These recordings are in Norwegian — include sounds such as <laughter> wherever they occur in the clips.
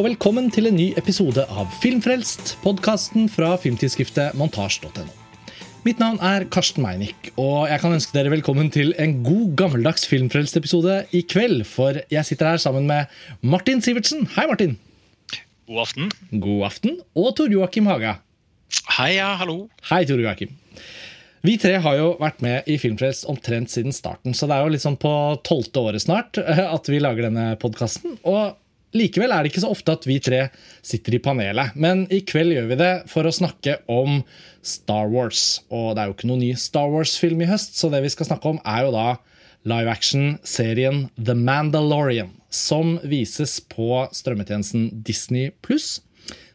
og velkommen til en ny episode av Filmfrelst, podkasten fra filmtidsskriftet montasj.no. Mitt navn er Karsten Meinick, og jeg kan ønske dere velkommen til en god, gammeldags Filmfrelst-episode i kveld. For jeg sitter her sammen med Martin Sivertsen. Hei, Martin. God aften. God aften. Og Tor Joakim Haga. Hei, ja, hallo. Hei, Tor Joakim. Vi tre har jo vært med i Filmfrelst omtrent siden starten, så det er jo liksom på tolvte året snart eh, at vi lager denne podkasten. Og likevel er det ikke så ofte at vi tre sitter i panelet. Men i kveld gjør vi det for å snakke om Star Wars. Og det er jo ikke noen ny Star Wars-film i høst, så det vi skal snakke om, er jo da live action-serien The Mandalorian, som vises på strømmetjenesten Disney pluss.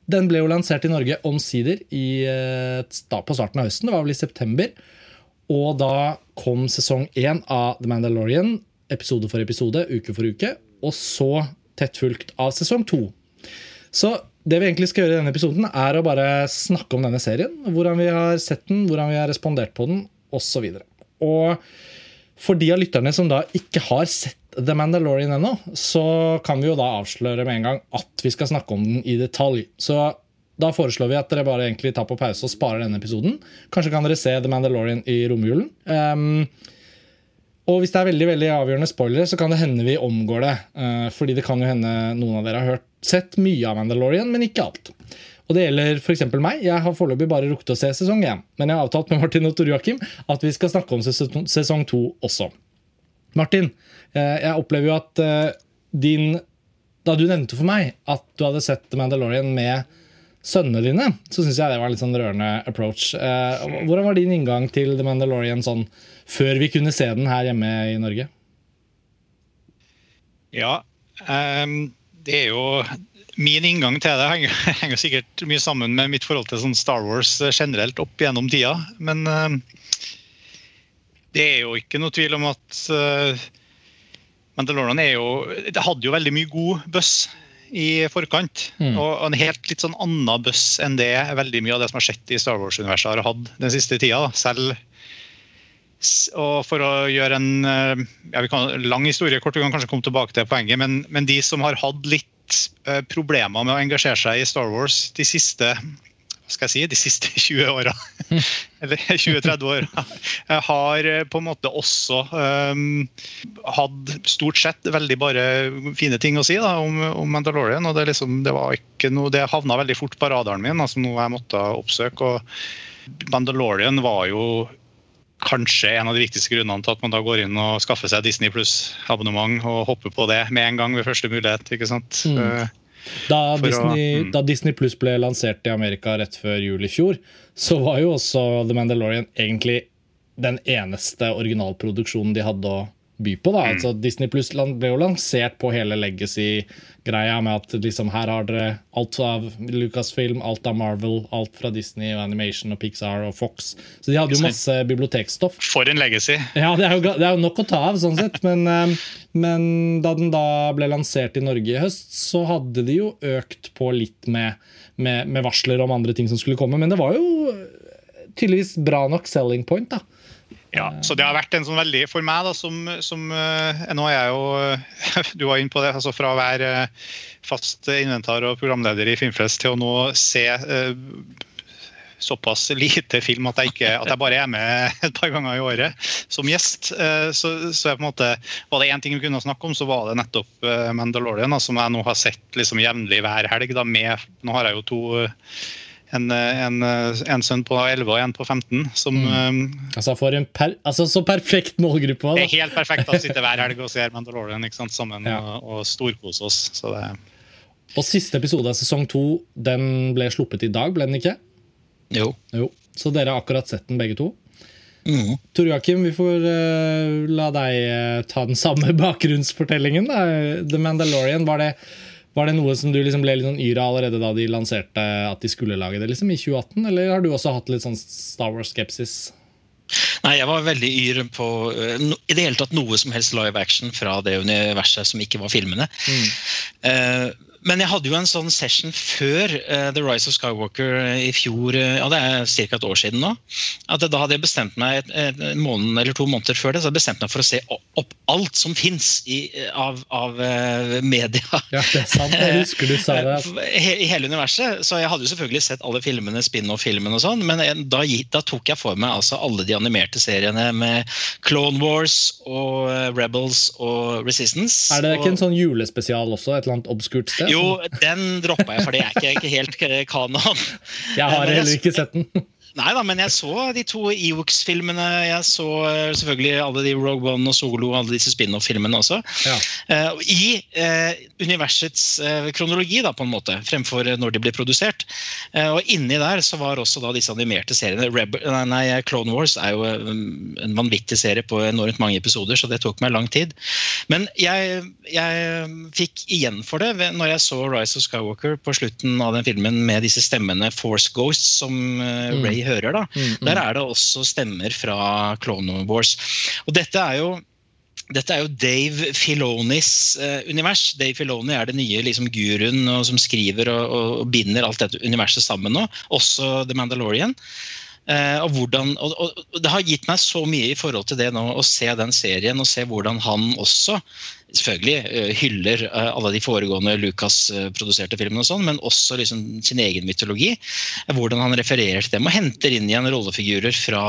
Den ble jo lansert i Norge omsider eh, på starten av høsten. Det var vel i september. Og da kom sesong én av The Mandalorian, episode for episode, uke for uke. Og så tett fulgt av sesong to. Så det vi egentlig skal gjøre i denne episoden, er å bare snakke om denne serien. Hvordan vi har sett den, hvordan vi har respondert på den, osv. Og, og for de av lytterne som da ikke har sett The Mandalorian ennå, så kan vi jo da avsløre med en gang at vi skal snakke om den i detalj. Så da foreslår vi at dere bare egentlig tar på pause og sparer denne episoden. Kanskje kan dere se The Mandalorian i romjulen. Um, og hvis det er veldig veldig avgjørende spoilere, så kan det hende vi omgår det. Uh, fordi det kan jo hende noen av dere har hørt, sett mye av Mandalorian, men ikke alt. Og det gjelder f.eks. meg. Jeg har foreløpig bare rukket å se sesong 1. Men jeg har avtalt med Martin og Tor Joakim at vi skal snakke om sesong 2 også. Martin, uh, jeg opplever jo at uh, din Da du nevnte for meg at du hadde sett Mandalorian med sønnene dine, så syns jeg det var en litt sånn rørende approach. hvordan var din inngang til The Mandalorian sånn før vi kunne se den her hjemme i Norge? Ja, um, det er jo Min inngang til det henger, <laughs> henger, sikkert mye sammen med mitt forhold til sånn Star Wars generelt opp gjennom tida. Men um, det er jo ikke noe tvil om at uh, Mandalorian jo hadde jo veldig mye god buzz i forkant. Mm. Og en helt litt sånn annen buss enn det veldig mye av det som har skjedd i Star Wars-universet har hatt den siste tida. Selv og for å gjøre en eh, ja, vi kan, lang historie kort, vi kan kanskje komme tilbake til poenget, men, men de som har hatt litt uh, problemer med å engasjere seg i Star Wars de siste skal jeg si, de siste <laughs> 20 åra, <laughs> eller 20-30 åra, har eh, på en måte også um, hatt stort sett veldig bare fine ting å si da, om, om Mandalorian. og Det, liksom, det, var ikke noe, det havna veldig fort på radaren min, altså noe jeg måtte oppsøke. og Mandalorian var jo kanskje en av de viktigste grunnene til at man da går inn og skaffer seg Disney pluss-abonnement og hopper på det med en gang ved første mulighet. ikke sant? Mm. Da Disney, å, mm. da Disney Pluss ble lansert i Amerika rett før jul i fjor, så var jo også The Mandalorian egentlig den eneste originalproduksjonen de hadde å by på. da, mm. altså Disney Pluss ble jo lansert på hele legacy-greia med at liksom her har dere alt av Lucasfilm, alt av Marvel, alt fra Disney og Animation og Pixar og Fox. Så de hadde jo masse bibliotekstoff. For en legacy! Ja, det er jo, det er jo nok å ta av, sånn sett. Men, eh, men, da den da ble lansert i Norge i høst, så hadde de jo økt på litt med, med, med varsler om andre ting som skulle komme. Men det var jo tydeligvis bra nok selling point. da ja, så det har vært en sånn veldig For meg, da, som, som eh, Nå er jeg jo <laughs> Du var inne på det. altså Fra å være eh, fast inventar og programleder i Filmfest til å nå se såpass lite film at jeg, ikke, at jeg bare er med <laughs> et par ganger i året som gjest. Så, så jeg på en måte, Var det én ting vi kunne snakke om, så var det nettopp Mandalorian, da, som jeg nå har sett liksom jevnlig hver helg. Da, med, nå har jeg jo to en, en, en, sønn på 11 og en på 15. Som, mm. Um, altså for en per, altså Så perfekt målgruppe. Det er helt perfekt å sitte hver helg og se Mandalorian ikke sant, sammen ja. og, og storkose oss. Så det... Og siste episode av sesong to den ble sluppet i dag, ble den ikke? Jo. jo. Så dere har akkurat sett den, begge to? Mm. Tor Joakim, vi får uh, la deg uh, ta den samme <laughs> bakgrunnsfortellingen. Da. The Mandalorian, var det var det noe som du liksom ble litt sånn yr av allerede da de lanserte at de skulle lage det liksom i 2018, eller har du også hatt litt sånn Star Wars-skepsis? Nei, jeg var veldig yr på no, i det hele tatt noe som helst live action fra det universet som ikke var filmene. Mm. Uh, Men jeg hadde jo en sånn session før uh, The Rise of Skywalker i fjor, uh, ja det er ca. et år siden nå. at Da hadde jeg bestemt meg et, et, en måned eller to måneder før det, så hadde jeg bestemt meg for å se opp alt som fins av, av uh, media. Ja, det er sant. Jeg husker du sa det. <laughs> I hele universet. Så jeg hadde jo selvfølgelig sett alle filmene, spin-off-filmene og sånn, men da, da, tok jeg for meg altså alle de animerte seriene med Clone Wars og Rebels og Resistance. Er det ikke og, en sånn julespesial også? Et eller annet obskurt sted? Jo, den droppa jeg, for det er ikke, ikke helt kanon. Jeg har heller ikke sett den. Nei da, men jeg så de to Ewoks-filmene. Jeg så eh, selvfølgelig alle de Rogue One og Solo og alle disse spin-off-filmene også. Ja. Uh, I uh, universets uh, kronologi, da, på en måte, fremfor når de blir produsert. og inni der så var også da disse animerte seriene. Rebel, nei, Clone Wars er jo en vanvittig serie på enormt mange episoder, så det tok meg lang tid. Men jeg, jeg fikk igjen for det når jeg så Rise of Skywalker på slutten av den filmen med disse stemmene Force Ghosts som mm. Ray hører. da. Mm, mm. Der er det også stemmer fra Clone Wars. Og dette er jo dette er jo Dave Filonis eh, univers. Dave Filoni er det nye liksom, guruen og, som skriver og, og, binder alt dette universet sammen nå. Også The Mandalorian. Uh, og, hvordan, og, og, Det har gitt meg så mye i forhold til det nå å se den serien og se hvordan han også selvfølgelig uh, hyller uh, alle de foregående Lucas-produserte filmene, og sånn, men også liksom sin egen mytologi. hvordan han refererer til dem og henter inn igjen rollefigurer fra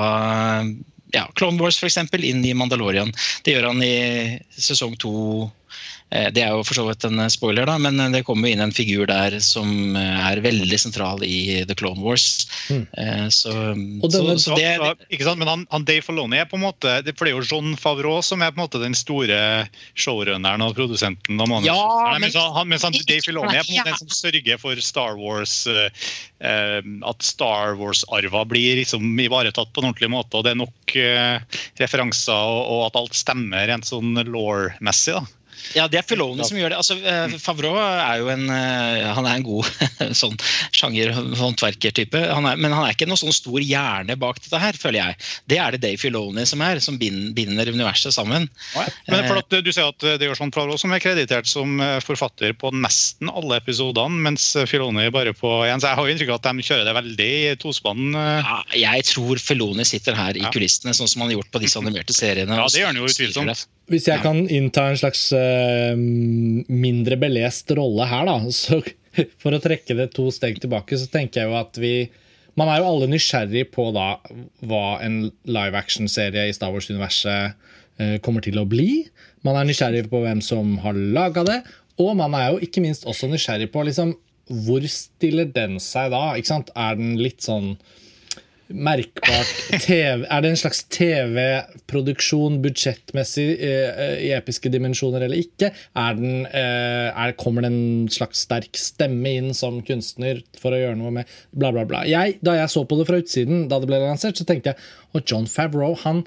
ja, Clone Wars for eksempel, inn i Mandalorian. Det gjør han i sesong to Eh, det er jo for så vidt en spoiler, da, men det kommer inn en figur der som eh, er veldig sentral i The Clone Wars. Mm. Så, så, så det, ikke sant? Men han, han, Dave Filoni er på en måte For det er jo John Favreau som er på en måte den store showrunneren og produsenten. Og ja, men, mens, han, mens han, Dave Filoni er på en måte den som sørger for Star Wars uh, At Star Wars-arva blir liksom ivaretatt på en ordentlig måte. Og det er nok uh, referanser, og, og, at alt stemmer rent sånn law-messig. da ja, det er Filoni som gjør det. Altså, eh, Favreau er jo en, eh, han er en god <laughs> sånn sjangerhåndverkertype. Men han er ikke noen sånn stor hjerne bak dette her, føler jeg. Det er det Dave Filoni som er, som binder universet sammen. Ja, men for at Du sier at det er sånn Favreau som er kreditert som eh, forfatter på nesten alle episodene, mens Filoni bare på én. Så jeg har jo inntrykk av at de kjører det veldig i tospann. Ja, jeg tror Filoni sitter her i kulissene, sånn som han har gjort på disse animerte seriene. Ja, det gjør han jo utvilsomt. Hvis jeg kan innta en slags uh, mindre belest rolle her, da, <laughs> så for å trekke det to steg tilbake, så tenker jeg jo at vi Man er jo alle nysgjerrig på da hva en live action-serie i Star Wars-universet uh, kommer til å bli. Man er nysgjerrig på hvem som har laga det, og man er jo ikke minst også nysgjerrig på liksom, hvor stiller den seg da? Er den litt sånn merkbart TV, Er det en slags TV-produksjon budsjettmessig eh, i episke dimensjoner eller ikke? Er den, eh, er, kommer det en slags sterk stemme inn som kunstner for å gjøre noe med bla, bla, bla? Jeg, da jeg så på det fra utsiden, da det ble lansert, så tenkte jeg at John Favreau han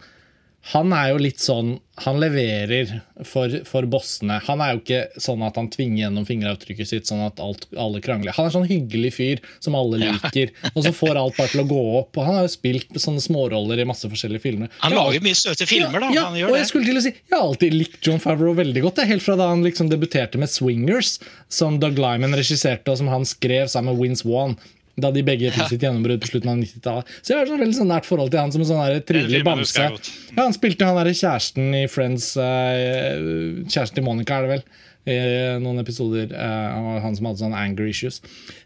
han er jo litt sånn Han leverer for, for bossene. Han er jo ikke sånn at han tvinger gjennom fingeravtrykket sitt sånn at alt, alle krangler. Han er sånn hyggelig fyr som alle liker, ja. og så får alt bare til å gå opp. Og han har jo spilt sånne småroller i masse forskjellige filmer. Han lager mye søte filmer, da. Ja, og jeg skulle til å si Jeg har alltid likt John Favreau veldig godt. Helt fra da han liksom debuterte med 'Swingers', som Doug Lyman regisserte, og som han skrev sammen med Wins Wan da de begge fikk sitt gjennombrudd på slutten av 90-tallet. Så jeg har et veldig sånn nært forhold til han som en sånn trivelig bamse. Ja, han spilte han derre kjæresten i Friends, uh, kjæresten til Monica, er det vel? I noen episoder. Uh, han som hadde sånn anger issues.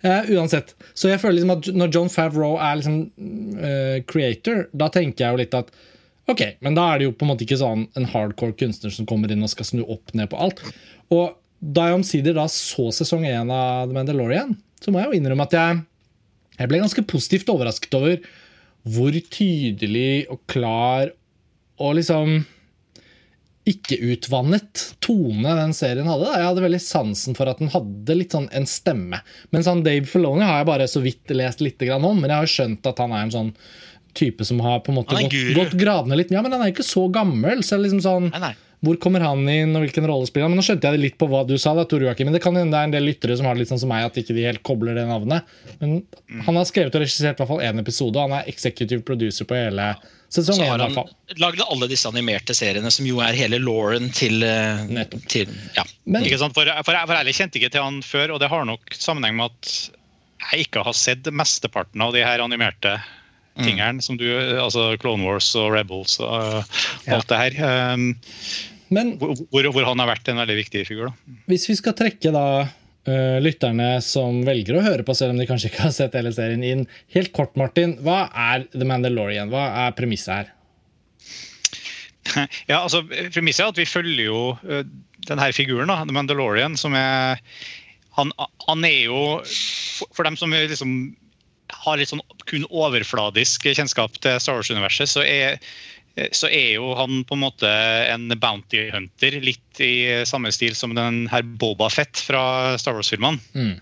Uh, uansett. Så jeg føler liksom at når John Favreau er liksom creator, da tenker jeg jo litt at Ok, men da er det jo på en måte ikke sånn en hardcore kunstner som kommer inn og skal snu opp ned på alt. Og da jeg omsider da så sesong én av The Mandalorian, så må jeg jo innrømme at jeg jeg ble ganske positivt overrasket over hvor tydelig og klar og liksom ikke utvannet tone den serien hadde. Jeg hadde veldig sansen for at den hadde litt sånn en stemme. Mens han Dave Filoni har jeg bare så vidt lest litt om, men jeg har skjønt at han er en sånn type som har på en måte gått, gått, gradene litt. Ja, Men han er ikke så gammel. så liksom sånn, nei, nei. Hvor kommer han inn, og hvilken rolle spiller han? Men Nå skjønte jeg det litt på hva du sa, da, Tor Joakim, men det kan hende det er en del lyttere som har det litt sånn som meg, at ikke de helt kobler det navnet. Men han har skrevet og regissert i hvert fall én episode, og han er executive producer på hele sesong Så har han lagd alle disse animerte seriene, som jo er hele Lauren til, eh, til ja. Men Ikke sant? For, for, for ærlig kjente ikke til han før, og det har nok sammenheng med at jeg ikke har sett mesteparten av de her animerte Mm. Som du, altså Clone Wars og Rebels og Ja. alt det her. Um, Men hvor, hvor han har vært en veldig viktig figur. da. hvis vi skal trekke da uh, lytterne som velger å høre på, selv om de kanskje ikke har sett hele serien, inn helt kort, Martin. Hva er The Mandalorian? Hva er premisset her? <laughs> Ja, altså, Premisset er at vi følger jo uh, den her figuren, da, The Mandalorian, som er Han, han er jo For, dem som liksom har litt sånn kun overfladisk kjennskap til Star Wars-universet, så så er jo han på en måte en bounty hunter, litt i samme stil som den her Boba Fett fra Star Wars-filmene. Mm.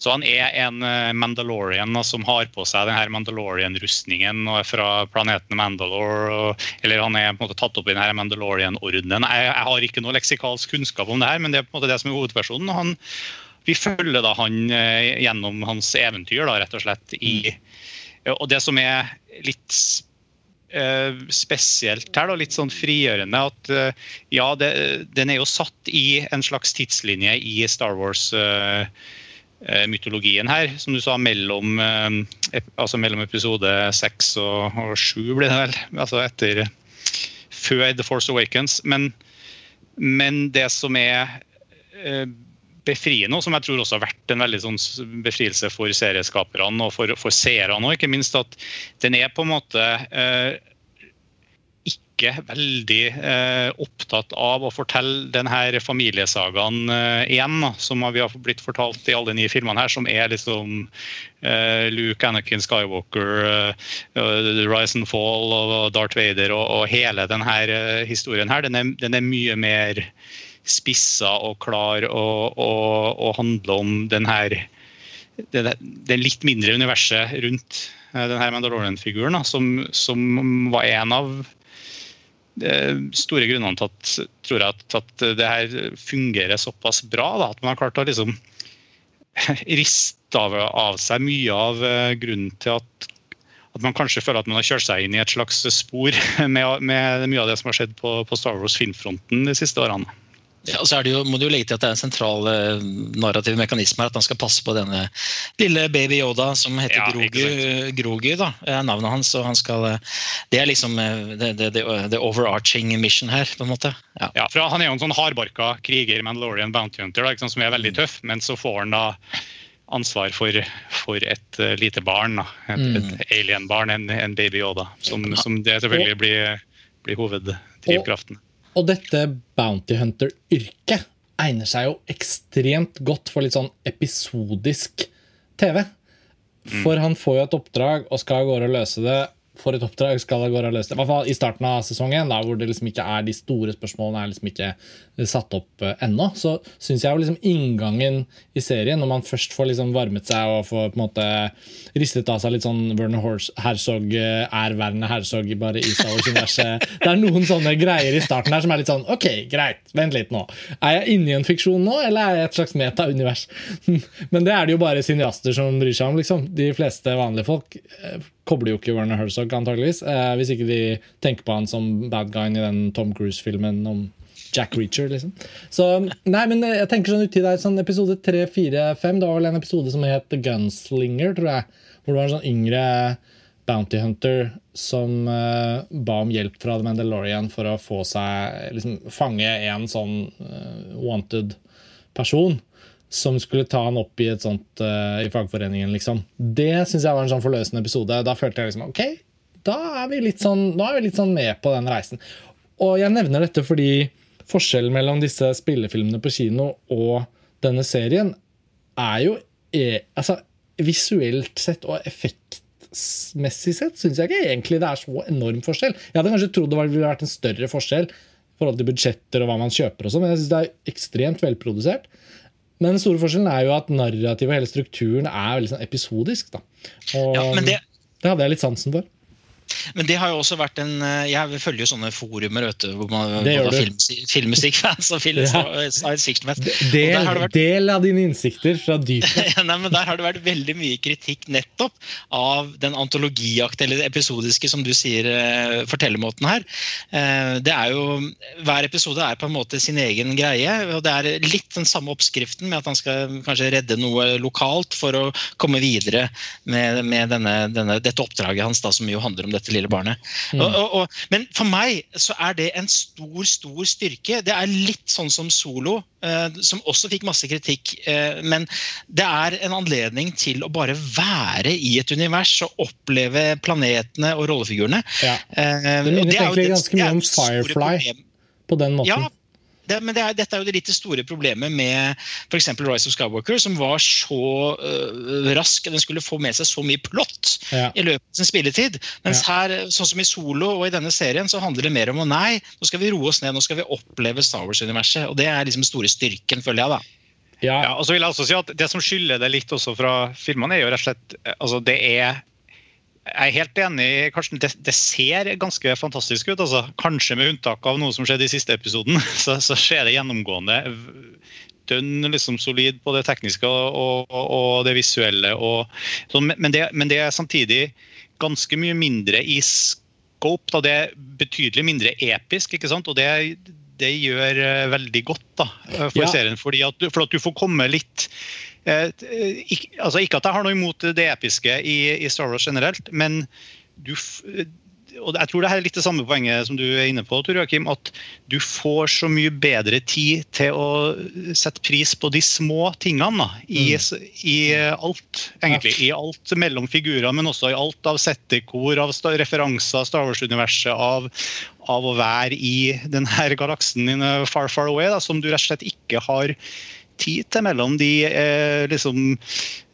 Så han er en eh, Mandalorian som har på seg den her Mandalorian-rustningen og fra planeten Mandalore. Eller han er på en måte tatt opp i den Mandalorian-ordenen. Jeg, jeg har ikke noe leksikalsk kunnskap om det her, men det er på en måte det som er hovedpersonen. og Han, vi følger da han eh, gjennom hans eventyr, da, rett og slett. i Og det som er litt eh, spesielt her, da, litt sånn frigjørende, at eh, ja, det, den er jo satt i en slags tidslinje i Star Wars. eh, eh, mytologien her, som du sa, mellom, altså mellom episode seks og, og sju, blir det vel. Altså etter Før The Force Awakens. Men, men det som er befriende, og som jeg tror også har vært en veldig sånn befrielse for serieskaperne og for, for seerne òg, ikke minst at den er på en måte eh, ikke veldig eh, opptatt av å fortelle denne familiesagaen eh, igjen, som vi har blitt fortalt i alle de nye filmene her, som er liksom eh, Luke, Anakin Skywalker, eh, eh, Rise and Fall og Darth Vader og, og hele denne historien her. Den er, den er mye mer spissa og klar og, og, og handle om den her det, det litt mindre universet rundt eh, den her Mandalorian-figuren, som, som var en av eh, store grunnene til at, tror jeg, at det her fungerer såpass bra. Da, at man har klart å liksom <laughs> riste av, av seg mye av eh, grunnen til at, at man kanskje føler at man har kjørt seg inn i et slags spor <laughs> med, med mye av det som har skjedd på, på Star Wars-filmfronten de siste årene. Ja, så er det jo, må du jo legge til at det er en sentral uh, narrativ mekanisme her, at han skal passe på denne lille baby Yoda som heter Ja, Grogu, Grogu da, er navnet hans. og han skal, eh, Det er liksom the det, det, det, det overarching mission her, på en måte. Ja. Ja, for Han er jo en sånn hardbarka kriger, Mandalorian Bounty Hunter, da, sant, som er veldig tøff, men så får han da ansvar for, for et uh, lite barn. Da. Et, et alien-barn, en, en baby Yoda, som, som det selvfølgelig blir, blir hoveddrivkraften. Og dette Bounty Hunter-yrket egner seg jo ekstremt godt for litt sånn episodisk TV. For han får jo et oppdrag og skal av gårde og løse det. For et oppdrag skal av gårde og løse det. I hvert fall i starten av sesongen, da, hvor det liksom ikke er de store spørsmålene er liksom ikke satt opp uh, ennå, så syns jeg jo liksom inngangen i serien, når man først får liksom varmet seg og får på en måte ristet av seg litt sånn Werner Herzog uh, er Werner Herzog bare i Star Wars-universet Det er noen sånne greier i starten her som er litt sånn OK, greit, vent litt nå. Er jeg inne i en fiksjon nå, eller er jeg et slags meta-univers? <laughs> Men det er det jo bare cineaster som bryr seg om, liksom. De fleste vanlige folk eh, kobler jo ikke Werner Herzog, antageligvis. Eh, hvis ikke de tenker på han som bad guyen i den Tom Cruise-filmen om Jack Reacher, liksom. Så, nei, men jeg tenker sånn uti der, sånn episode 3, 4, 5 Det var vel en episode som het The Gunslinger, tror jeg. Hvor det var en sånn yngre bounty hunter som uh, ba om hjelp fra The Mandalorian for å få seg liksom, fange en sånn uh, wanted person. Som skulle ta han opp i et sånt uh, i fagforeningen, liksom. Det syns jeg var en sånn forløsende episode. Da følte jeg liksom OK, da er sånn, da er vi litt sånn med på den reisen. Og jeg nevner dette fordi forskjellen mellom disse spillefilmene på kino og denne serien er jo er, altså, visuelt sett og effektmessig sett syns jeg ikke egentlig det er så enorm forskjell. Jeg hadde kanskje trodd det ville vært en større forskjell i forhold til budsjetter og hva man kjøper, og sånn, men jeg syns det er ekstremt velprodusert. Men den store forskjellen er jo at narrativet og hele strukturen er veldig sånn episodisk. Da. Og Ja, men det, det hadde jeg litt sansen for. Men det har jo også vært en eh, Jeg følger jo sånne forumer vet du, hvor man har filmmusikkfans og film, science fiction-fans. Del, vært del av dine innsikter fra dypet. <laughs> Ja, Nei, men Der har det vært veldig mye kritikk nettopp av den antologiaktige eller episodiske, som du sier, eh, fortellermåten her. Eh, det er jo, Hver episode er på en måte sin egen greie. og Det er litt den samme oppskriften med at han skal kanskje redde noe lokalt for å komme videre med, med denne, denne, dette oppdraget hans, da, som jo handler om dette lille barnet. Og, og, og, men for meg så er det en stor, stor styrke. Det er litt sånn som Solo, eh, som også fikk masse kritikk. Eh, men det er en anledning til å bare være i et univers og oppleve planetene og rollefigurene. Ja. Eh, Det minner er egentlig ganske mye om Firefly. På den måten. Ja, det, men det er, dette er jo det litt store problemet med f.eks. Rise of Skywalker, som var så uh, rask. Den skulle få med seg så mye plott Ja. i løpet av sin spilletid. Mens her, sånn som i Solo og i denne serien, så handler det mer om å nei, nå skal vi roe oss ned, nå skal vi oppleve Star Wars-universet. Og det er liksom store styrken, føler jeg, da. Ja. Ja, og så vil jeg også si at Det som skylder det litt også fra filmene, er jo rett og slett altså det er jeg er helt enig. Karsten, det, det ser ganske fantastisk ut. Altså. Kanskje med unntak av noe som skjedde i siste episoden, <laughs> så, så skjer det gjennomgående dønn liksom solid på det tekniske og, og, og det visuelle. Og, så, men, men, det, men det er samtidig ganske mye mindre i scope. Da. Det er betydelig mindre episk. ikke sant? Og det, det gjør eh, veldig godt da, for Ja. serien. Fordi at, for at du får komme litt Eh, ikke, altså ikke at jeg har noe imot det episke i, i Star Wars generelt, men du f- og Jeg tror det er litt det samme poenget som du er inne på, Tor Joakim, at du får så mye bedre tid til å sette pris på de små tingene da, i, s- i alt. egentlig, I alt mellom figurer, men også i alt av settekor, av referanser, Star Wars-universet, av, av å være i denne galaksen din, eh, far, far away, da, som du rett og slett ikke har tid til mellom de eh, liksom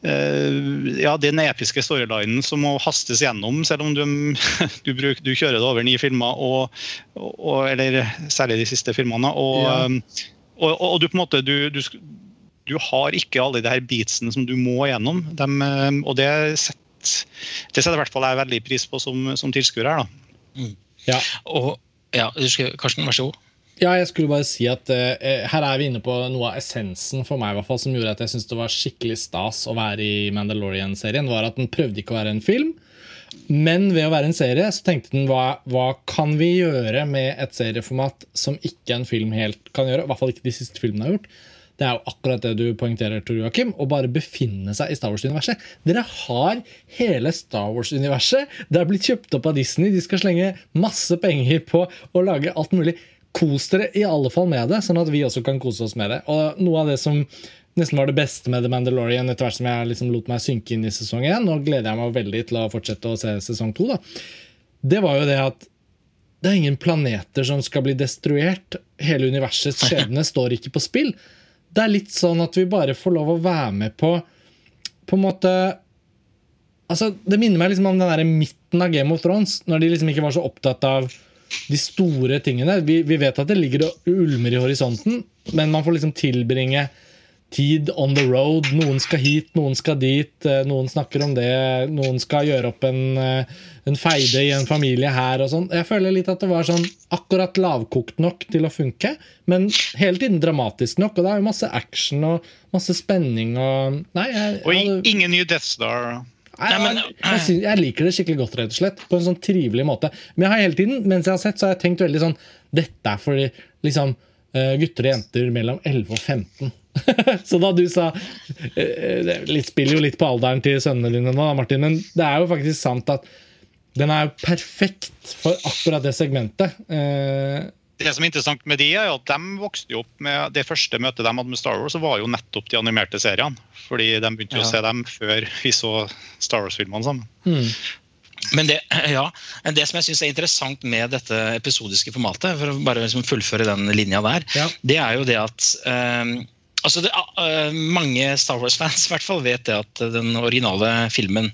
eh, ja, den episke storylinen som må hastes gjennom, selv om du, <laughs> du, bruk, du kjører det over ni filmer, og, og, eller særlig de siste filmene. Og, Ja. um, og, og, og du på en måte du, du, du har ikke alle de her beatsene som du må gjennom. Dem, um, og det setter, det setter i hvert fall jeg veldig pris på som, som tilskuer her. da. Ja. Og ja, du skal, Karsten, vær så god. Ja, jeg skulle bare si at uh, her er vi inne på noe av essensen for meg i hvert fall, som gjorde at jeg syntes det var skikkelig stas å være i Mandalorian-serien. var at Den prøvde ikke å være en film, men ved å være en serie så tenkte den hva, hva kan vi gjøre med et serieformat som ikke en film helt kan gjøre? I hvert fall ikke de siste filmene har gjort. Det er jo akkurat det du poengterer, Tor Joakim. Å bare befinne seg i Star Wars-universet. Dere har hele Star Wars-universet. Det er blitt kjøpt opp av Disney. De skal slenge masse penger på å lage alt mulig. Kos dere i alle fall med det, sånn at vi også kan kose oss med det. Og noe av det som nesten var det beste med The Mandalorian etter hvert som jeg liksom lot meg synke inn i sesong én, nå gleder jeg meg veldig til å fortsette å se sesong to, det var jo det at det er ingen planeter som skal bli destruert. Hele universets skjebne står ikke på spill. Det er litt sånn at vi bare får lov å være med på På en måte Altså, Det minner meg liksom om den der midten av Game of Thrones, når de liksom ikke var så opptatt av de store tingene. Vi, vi vet at det ligger og ulmer i horisonten, men man får liksom tilbringe tid on the road. Noen skal hit, noen skal dit, eh, noen snakker om det, noen skal gjøre opp en, eh, en feide i en familie her og sånn. Jeg føler litt at det var sånn akkurat lavkokt nok til å funke, men hele tiden dramatisk nok. Og det er jo masse action og masse spenning og Nei, jeg, Og ingen ny Death Star. Jeg, jeg, jeg liker det skikkelig godt, rett og slett. På en sånn trivelig måte. Men jeg har hele tiden, mens jeg har sett, så har jeg tenkt veldig sånn Dette er for liksom, eh, gutter og jenter mellom 11 og 15. <laughs> så da du sa eh, Det litt- spiller jo litt på alderen til sønnene dine nå, Martin, men det er jo faktisk sant at den er jo perfekt for akkurat det segmentet. Det som er interessant med de er jo at de vokste jo opp med Det første møtet de hadde med Star Wars, så var jo nettopp de animerte seriene. Fordi de begynte jo Ja. å se dem før vi så Star Wars-filmene sammen. Mm. Men det, ja, det som jeg synes er interessant med dette episodiske formatet, for å bare liksom fullføre den linja der, Ja. det er jo det at um, altså det, uh, Mange Star Wars-fans i hvert fall vet det at den originale filmen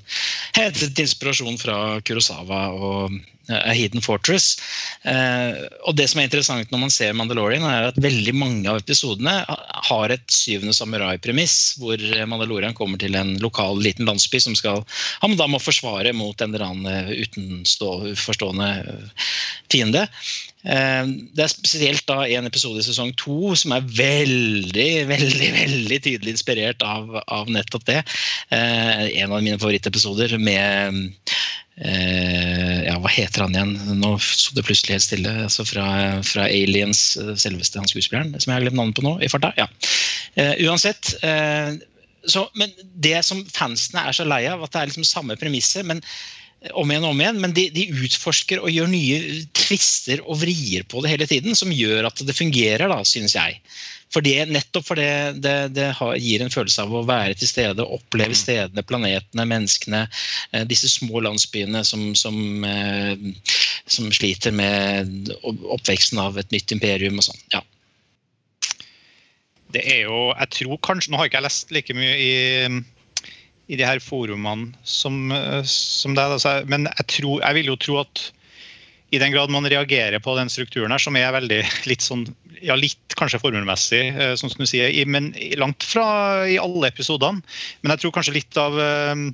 hentet inspirasjon fra Kurosawa og A Hidden Fortress. og det som er interessant når man ser Mandalorian, er at veldig mange av episodene har et syvende samurai-premiss, hvor Mandalorian kommer til en lokal liten landsby som skal, han da må forsvare mot en eller annen utenforstående fiende. Det er spesielt da en episode i sesong to som er veldig veldig, veldig tydelig inspirert av, av nettopp det. En av mine favorittepisoder med Eh, ja, hva heter han igjen? Nå sto det plutselig helt stille. altså Fra, fra Aliens, eh, selveste han skuespilleren, som jeg har glemt navnet på nå. i farta, ja. Uh, uansett. Uh, så, men det som fansene er så lei av, at det er liksom samme premisset om igjen og om igjen, men de, de, utforsker og gjør nye tvister og vrier på det hele tiden, som gjør at det fungerer, da, synes jeg. For det, nettopp fordi det, det, gir en følelse av å være til stede, oppleve mm. stedene, planetene, menneskene. Eh, disse små landsbyene som, som, eh, som sliter med oppveksten av et nytt imperium og sånn. Ja. Det er jo Jeg tror kanskje Nå har ikke jeg lest like mye i i de her forumene som, som det. Men jeg, tror, jeg vil jo tro at i den grad man reagerer på den strukturen her, som er veldig litt sånn ja, litt kanskje formelmessig, sånn som du sier, men langt fra i alle episodene. Men jeg tror kanskje litt av eh,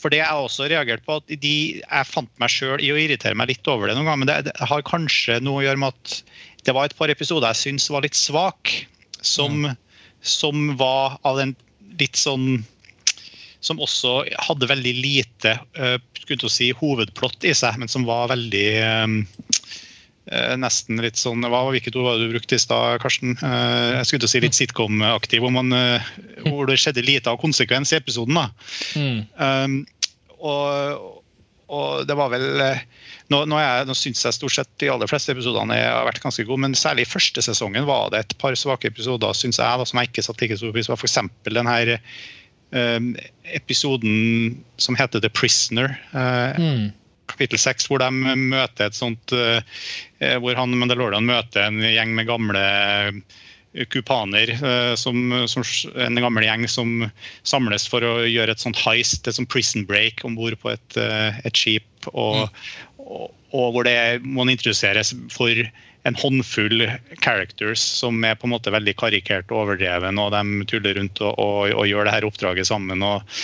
For det jeg også reagert på, at de, jeg fant meg sjøl i å irritere meg litt over det noen ganger, men det, det, har kanskje noe å gjøre med at det var et par episoder jeg syns var litt svake, som, mm. som var av den litt sånn som også hadde veldig lite uh, si, hovedplott i seg, men som var veldig nesten litt sånn, hva, Hvilket ord var det du brukte i stad, Karsten? Uh, jeg skulle til å si litt sitcom-aktiv, hvor, uh, hvor, det skjedde lite av konsekvens i episoden. da. Mm. Um, og, og, det var vel Nå, nå, jeg, nå syns jeg stort sett de aller fleste episodene har vært ganske gode, men særlig i første sesongen var det et par svake episoder synes jeg, da, som jeg ikke satte like stor pris på. F.eks. den her Ehm, episoden som heter The Prisoner. Eh, mm. Kapittel seks, hvor de møter et sånt eh, eh, Hvor han Mandalorian møter en gjeng med gamle kupaner, som, som, en gammel gjeng som samles for å gjøre et sånt heist, et sånt prison break om bord på et, et skip. Og, mm. og, og, hvor det må introduseres for en håndfull characters som er på en måte veldig karikert og overdreven, og de tuller rundt og, og, og gjør det her oppdraget sammen. Og,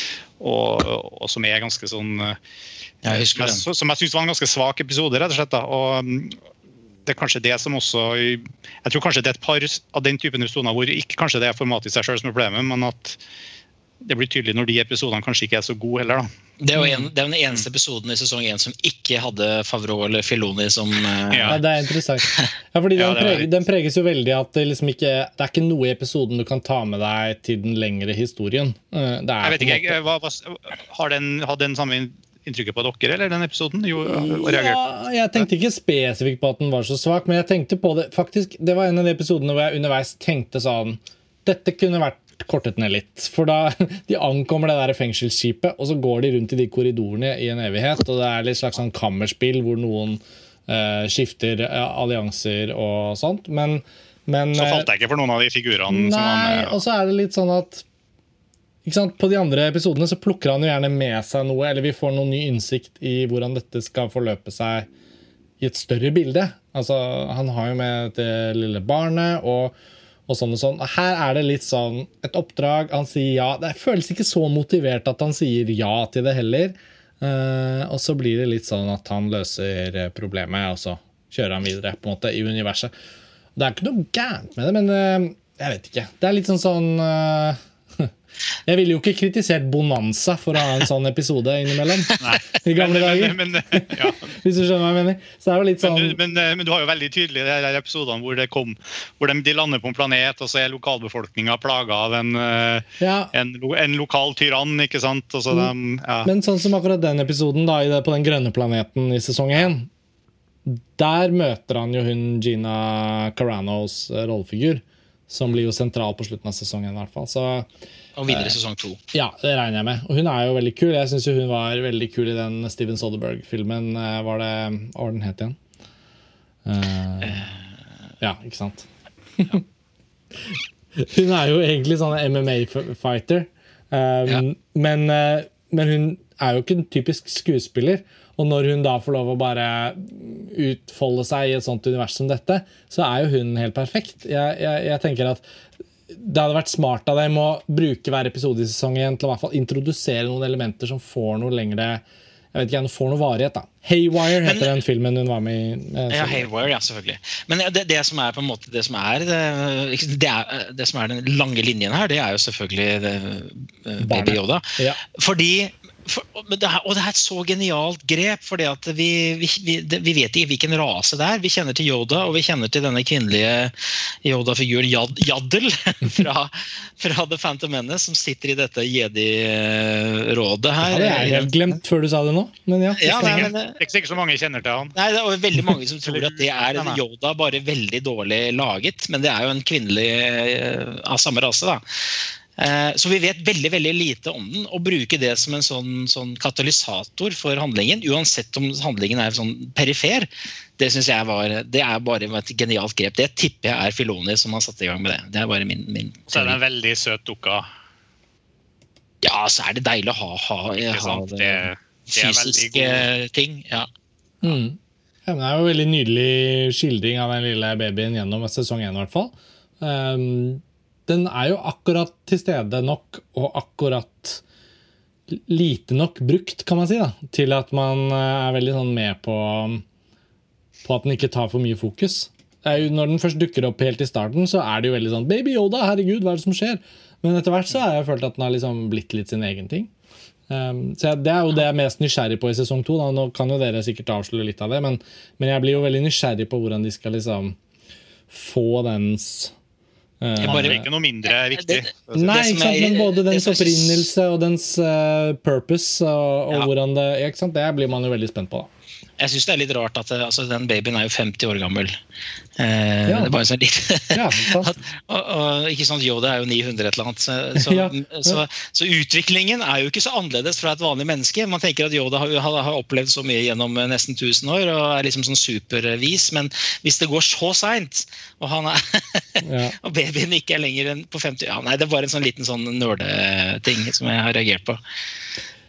og som er ganske sånn jeg Som jeg, som jeg syns var en ganske svak episode, rett og slett. Da. Og mm, det er kanskje det som også Jeg tror kanskje det er et par av den typen episoder hvor ikke kanskje det er formatet i seg sjøl som er problemet, men at det blir tydelig når de episodene kanskje ikke er så gode heller. da. Det er jo en, det er den eneste episoden i sesong én som ikke hadde Favreau eller Filoni som uh... ja. Det er interessant. Ja, fordi <laughs> den, preges, den, preges jo veldig at det liksom ikke Det er ikke noe i episoden du kan ta med deg til den lengre historien. Eh, jeg vet ikke, hva, hva, Har den, har den samme inntrykket på dere, eller den episoden? Jo, ja, jeg tenkte ikke spesifikt på at den var så svak, men jeg tenkte på det faktisk, Det var en av de episodene hvor jeg underveis tenkte sånn Dette kunne vært kortet ned litt. For da <laughs> de ankommer det der fengselsskipet, og så går de rundt i de korridorene i en evighet. Og det er litt slags sånn kammerspill hvor noen uh, skifter uh, allianser og sånt. Men, men Så falt jeg ikke for noen av de figurene? Nei, og så er det litt sånn at På de andre episodene så plukker han jo gjerne med seg noe, eller vi får noen ny innsikt i hvordan dette skal forløpe seg i et større bilde. Altså, Han har jo med det lille barnet. og og sånn og sånn. Her er det litt sånn et oppdrag, han sier ja. Det føles ikke så motivert at han sier ja til det heller. Uh, og så blir det litt sånn at han løser problemet, og så kjører han videre på en måte i universet. Det er ikke noe gærent med det, men uh, jeg vet ikke. Det er litt sånn sånn uh, jeg ville jo ikke kritisert Bonanza for å ha en sånn episode innimellom. <laughs> Nei. I gamle dager. Men, men, ja. <laughs> Hvis du skjønner hva jeg mener. Så det er jo litt sånn... men, men, du har jo veldig tydelig de der episodene hvor, det kom, hvor de, de, lander på en planet, og så er lokalbefolkninga plaga av en, eh, ja. en, en, lokal tyrann. ikke sant? De, mm. ja. Men sånn som akkurat den episoden da, på den grønne planeten i sesong én. Der møter han jo hun Gina Caranos eh, rollefigur, som blir jo sentral på slutten av sesongen. i hvert fall. Så og videre i sesong to. Ja, det regner jeg med. Og hun er jo veldig kul. Jeg syns hun var veldig kul i den Steven Soderberg-filmen. Eh, var det Hva var den het igjen? Uh, ja, ikke sant? Ja. <laughs> hun er jo egentlig sånn MMA-fighter. Um, ja. men, men, hun er jo ikke en typisk skuespiller. Og når hun da får lov å bare utfolde seg i et sånt univers som dette, så er jo hun helt perfekt. Jeg, jeg, jeg tenker at det hadde vært smart av dem å bruke hver episode i sesongen til å hvert fall introdusere noen elementer som får noe lengre jeg vet ikke, får noe varighet. da. Haywire heter Men, den filmen hun var med i. Eh, ja, Haywire, ja, selvfølgelig. Men det, det, som er på en måte det som er det, det er det, som er den lange linjen her, det er jo selvfølgelig eh, Baby Yoda. Ja. Fordi for, det er, og det er et så genialt grep, for vi, vi, vi, vi, vet ikke hvilken rase det er. Vi kjenner til Yoda, og vi kjenner til denne kvinnelige Yoda-figuren Yad, Yaddel <laughs> fra, fra, The Phantom Menace, som sitter i dette jedi-rådet her. Det hadde jeg helt glemt før du sa det nå. Men ja, ja nei, men, det er ikke så mange kjenner til han. Nei, Det er veldig mange som tror at det er Yoda, bare veldig dårlig laget. Men det er jo en kvinnelig eh, av samme rase. da. Eh, så vi vet veldig veldig lite om den. Å bruke det som en sånn, sånn, katalysator for handlingen, uansett om handlingen er sånn perifer, det synes jeg var, det er bare et genialt grep. Det tipper jeg er Filoni som har satt i gang med det. Det er bare min, min Så er det en veldig søt dukke? Ja, så er det deilig å ha, ha, ha det, det, fysiske ting. Ja. Mm. Ja, det er jo en veldig nydelig skildring av den lille babyen gjennom sesong én, i hvert fall. Um, den er jo akkurat til stede nok og akkurat lite nok brukt, kan man si, da, til at man eh, er veldig sånn med på, på at den ikke tar for mye fokus. Jo, når den først dukker opp helt i starten, så er det jo veldig sånn Baby Yoda, herregud, hva er det som skjer? Men etter hvert så har jeg følt at den har liksom blitt litt sin egen ting. Um, så Det er jo det jeg er mest nysgjerrig på i sesong to. Nå kan jo dere sikkert avsløre litt av det, men, men, jeg blir jo veldig nysgjerrig på hvordan de skal liksom få dens det er bare, ikke noe mindre viktig. Det, Nei, ikke sant, men både dens opprinnelse og dens uh, purpose og, og ja. hvordan det ikke sant, Det blir man jo veldig spent på. da. Jeg syns det er litt rart at altså, den babyen er jo 50 år gammel. Eh, ja. Det er bare sånn litt ja, <laughs> at, og, og, Ikke sant, Yoda er jo 900 et eller annet. Så, <laughs> så, ja. så, så, utviklingen er jo ikke så annerledes fra et vanlig menneske. Man tenker at Yoda har, har opplevd så mye gjennom nesten 1000 år og er liksom sånn supervis, men hvis det går så seint, og, <laughs> og babyen ikke er lenger enn på 50 ja, Nei, det er bare en sånn liten sånn nerdeting som jeg har reagert på.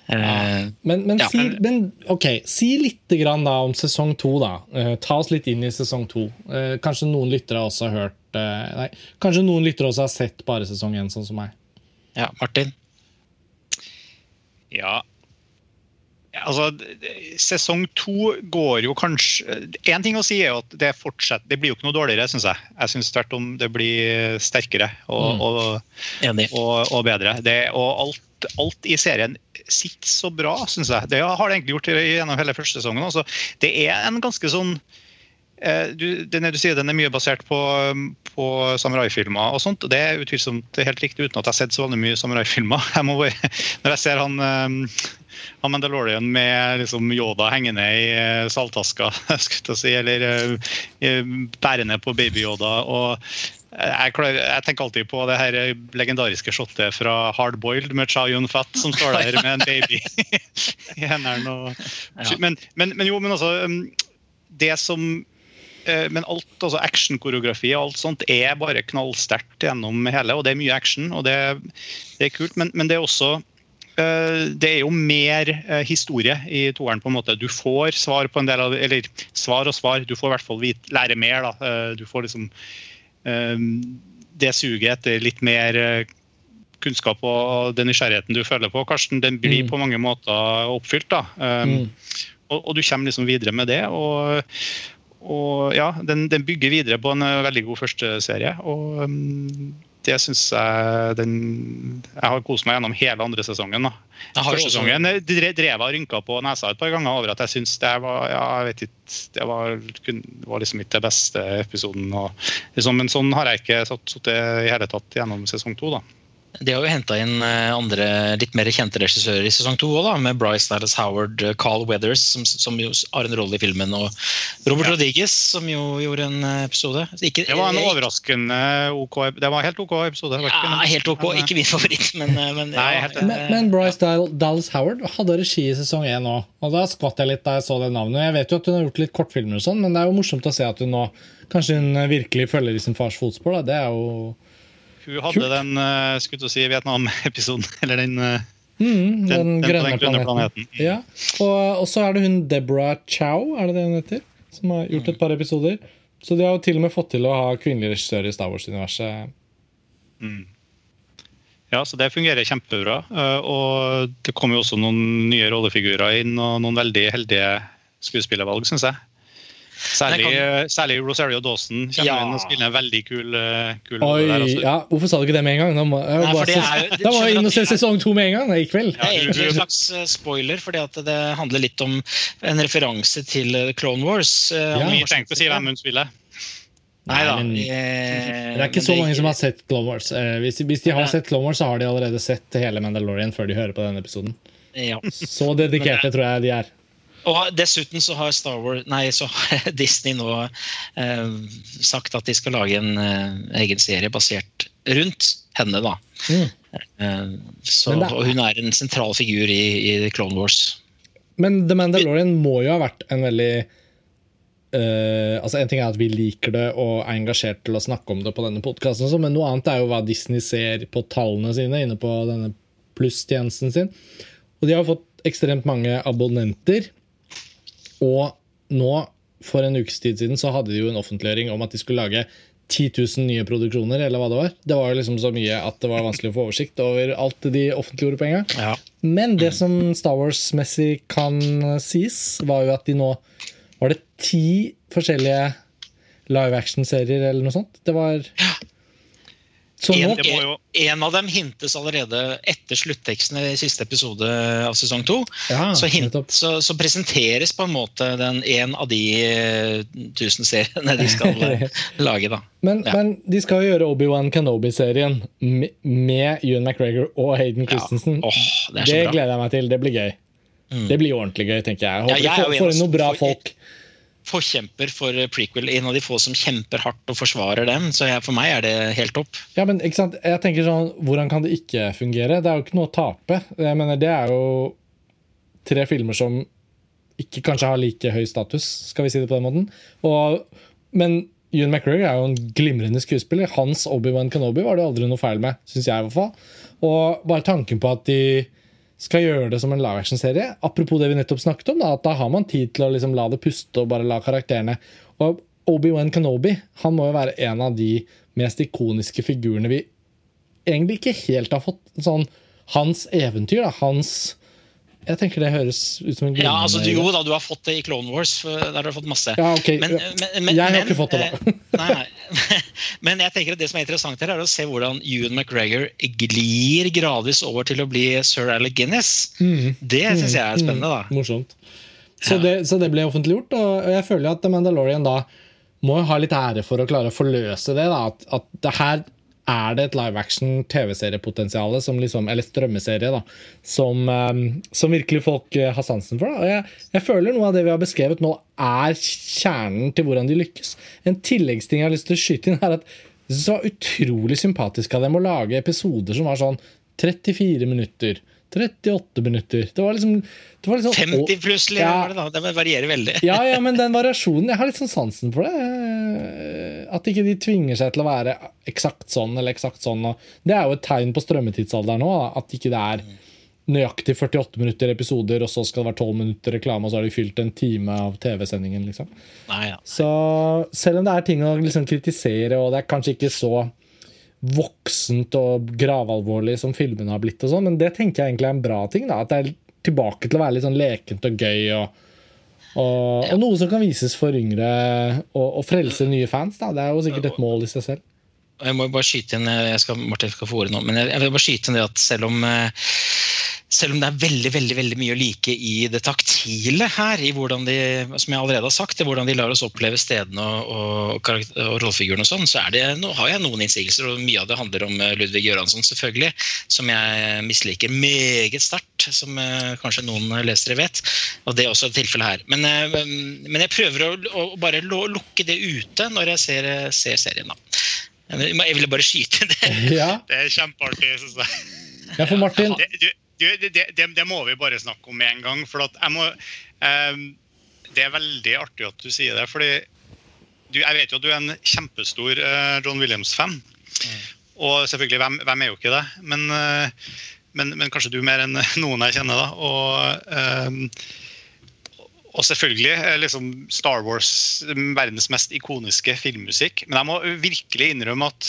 Uh, men, men, ja, si, men, ok, si litt grann da om sesong to. da. Uh, ta oss litt inn i sesong to. Uh, kanskje noen lyttere også har hørt Nei, kanskje noen lyttere også har sett bare sesong én, sånn som meg. Ja, Martin? Ja Altså, sesong to går jo kanskje Én ting å si er jo at det fortsetter Det blir jo ikke noe dårligere, syns jeg. Jeg syns tvert om det blir sterkere og, mm. og, og, og bedre. Det, og alt alt i serien sitter så bra, syns jeg. Det har det egentlig gjort gjennom hele første sesongen. Også. Det er en ganske sånn eh, du, den, du sier den er mye basert på, på samuraifilmer. og sånt, og Det er utvilsomt helt riktig, uten at jeg har sett så veldig mye samuraifilmer. <laughs> Når jeg ser han, eh, han Mandalorian med liksom Yoda hengende i eh, saltaska, <laughs> si, eller bærende på baby-Yoda. og jeg, klarer, jeg, tenker alltid på det her legendariske shotet fra Hardboiled med Cha Yun Fat som står der med en baby <laughs> i hendene. Og, men, men, men, jo, men altså um, Det som Men alt, altså actionkoreografi og alt sånt er bare knallsterkt gjennom hele, og det er mye action, og det, det er kult. Men, men, det er også det er jo mer uh, historie i toeren. på en måte. Du får svar på en del av Eller svar og svar. Du får i hvert fall vite, lære mer. da. Du får liksom det suget etter litt mer eh, kunnskap og den nysgjerrigheten du føler på, Karsten, den blir mm. på mange måter oppfylt. da. Mm. og, og, du kommer liksom videre med det. og, og ja, den, den, bygger videre på en eh, veldig god første serie. og det syns jeg den Jeg har kost meg gjennom hele andre sesongen. Første sesongen drev jeg og rynka på nesa et par ganger over at jeg syns det var ja, jeg vet ikke, det var, var liksom ikke den beste episoden. Og, liksom, men sånn har jeg ikke sittet i hele tatt gjennom sesong to. da. De har jo henta inn eh, andre litt mer kjente regissører i sesong to òg, med Bryce Dallas Howard, eh, Carl Weathers, som, som, jo har en rolle i filmen, og Robert ja. Rodriguez, som jo gjorde en eh, episode. Ikke, det var en overraskende OK Det var helt OK episode. Ja, helt OK. Ikke min favoritt, men, men, Nei, ja. men, men Bryce Dallas Howard hadde regi i sesong én òg, og da skvatt jeg litt da jeg så det navnet. Jeg vet jo at hun har gjort litt kortfilmer og sånn, men det er jo morsomt å se at hun nå kanskje hun virkelig følger i sin fars fotspor. Da. Det er jo hun hadde Kult. den uh, skulle si Vietnam-episoden, <laughs> eller den uh, Mm, den, den, den grønne, planeten. planeten. Ja. Og, så er det hun Deborah Chow, er det det hun heter? Som har gjort et par episoder. Så de har jo til og med fått til å ha kvinnelig regissør i Star Wars-universet. Mm. Ja, så det fungerer kjempebra. Eh, og det kommer jo også noen nye rollefigurer inn, og noen veldig heldige skuespillervalg, syns jeg. Særlig, kan... særlig, Rosario Dawson kommer ja. inn og spiller en veldig kul, eh, kul Oi, der også. Ja, hvorfor sa du ikke det med en gang? Da må, jeg, Nei, bare, er, da må jeg inn og se sesong to med en gang i kveld. Det er egentlig en slags eh, spoiler, fordi det handler litt om en referanse til Clone Wars. Ja. Vi trengte å si hvem hun spiller. Nei da. det er ikke så mange som har sett Clone Wars. Hvis hvis, hvis, de har sett Clone Wars, så har de allerede sett hele Mandalorian før de hører på denne episoden. Ja. Så dedikerte tror jeg de er. Og dessuten så har Star Wars, nei, så har <laughs> Disney nå eh, sagt at de skal lage en eh, egen serie basert rundt henne. da. Mm. Eh, så, er, og hun er en sentral figur i, i Clone Wars. Men The Mandalorian må jo ha vært en veldig Uh, altså En ting er at vi liker det og er engasjert til å snakke om det på denne podkasten, sånn, men noe annet er jo hva Disney ser på tallene sine inne på denne plusstjenesten sin. Og de har fått ekstremt mange abonnenter. Og nå, for en ukes tid siden, så hadde de jo en offentliggjøring om at de skulle lage 10 000 nye produksjoner, eller hva det var. Det var jo liksom så mye at det var vanskelig å få oversikt over alt de offentliggjorde på en gang. Ja. Men det som Star Wars-messig kan sies, var jo at de nå var det ti forskjellige live action-serier eller noe sånt. Det var en, jo... en, av dem hintes allerede etter slutteksten i siste episode av sesong to. Ja, så, så, så, presenteres på en måte den en av de uh, tusen seriene de skal <laughs> lage. da. Men, ja. men, de skal jo gjøre Obi-Wan Kenobi-serien med, med Ewan McGregor og Hayden Christensen. Ja. Oh, det, det gleder jeg meg til. Det blir gøy. Mm. Det blir ordentlig gøy, tenker jeg. Håper ja, jeg får inn noen bra folk forkjemper for prequel. En av de få som kjemper hardt og forsvarer dem. Så jeg, for meg er det helt topp. Ja, men ikke sant? Jeg tenker sånn, Hvordan kan det ikke fungere? Det er jo ikke noe å tape. Jeg mener, Det er jo tre filmer som ikke kanskje har like høy status, skal vi si det på den måten. Og, men Ewan McGregor er jo en glimrende skuespiller. Hans Obi-Wan Kenobi var det aldri noe feil med, syns jeg. i hvert fall. Og bare tanken på at de skal gjøre det som en live action-serie. Apropos det vi nettopp snakket om, da, at da har man tid til å liksom la det puste og bare la karakterene Og Obi-Wan Kenobi han må jo være en av de mest ikoniske figurene vi egentlig ikke helt har fått sånn Hans eventyr, da, hans jeg tenker det høres ut som en Ja, altså du, Jo da, du har fått det i Clone Wars. der har du fått masse. Ja, ok. Men, men, men, jeg har ikke fått det, da. Eh, nei, nei. <laughs> Men jeg tenker at det som er interessant her, er å se hvordan Ewan McGregor glir gradvis over til å bli sir Alec Guinness. Mm. Det syns jeg er spennende. da. Mm. Morsomt. Så, det, så det ble offentliggjort, og jeg føler at The Mandalorian da må ha litt ære for å klare å forløse det. da, At, at det her er det et live action TV-seriepotensial, liksom, eller strømmeserie, da, som, um, som, virkelig folk uh, har sansen for. Da. Jeg, jeg, føler noe av det vi har beskrevet nå, er kjernen til hvordan de lykkes. En tilleggsting jeg har lyst til å skyte inn, er at jeg synes det var utrolig sympatisk av dem å lage episoder som var sånn 34 minutter. 38 minutter. Det var liksom, det var liksom 50 plutselig, ja, det, det varierer veldig. ja, ja, men den variasjonen Jeg har litt sånn sansen for det. At ikke de tvinger seg til å være eksakt sånn eller eksakt sånn. det er jo et tegn på strømmetidsalderen nå, at ikke det er nøyaktig 48 minutter episoder, og så skal det være 12 minutter reklame, og så har de fylt en time av TV-sendingen. liksom. Nei, ja. Så selv om det er ting å liksom kritisere, og det er kanskje ikke så voksent og gravalvorlig som filmene har blitt. og sånn, Men det tenker jeg egentlig er en bra ting. da, At det er tilbake til å være litt sånn lekent og gøy. og, og, og noe som kan vises for yngre og, og frelse nye fans. da, Det er jo sikkert et mål i seg selv. Jeg må bare skyte inn jeg skal, Martin skal få ordet nå, men jeg, jeg vil bare skyte inn det at selv om eh, selv om det er veldig veldig, veldig mye å like i det taktile her, i hvordan de som jeg allerede har sagt, i hvordan de lar oss oppleve stedene og, og, og rollefigurene, og sånn, så er det, nå har jeg noen innsigelser. og Mye av det handler om eh, Ludvig Göransson, selvfølgelig, som jeg misliker meget sterkt. Som uh, kanskje noen lesere vet. Og det er også tilfellet her. Men, uh, men, jeg prøver å, å bare lukke det ute når jeg ser, ser serien. da. Jeg ville bare skyte det. Ja. Det er kjempeartig, syns jeg. Ja, for Martin... Det, du, det, det, det, må vi bare snakke om med en gang. for må, eh, Det er veldig artig at du sier det. fordi du, Jeg vet jo at du er en kjempestor eh, John Williams-fan. Mm. Og selvfølgelig, hvem, hvem, er jo ikke det? Men uh, men, men, kanskje du mer enn noen jeg kjenner. da, og Eh, og selvfølgelig liksom Star Wars, verdens mest ikoniske filmmusikk. Men jeg må virkelig innrømme at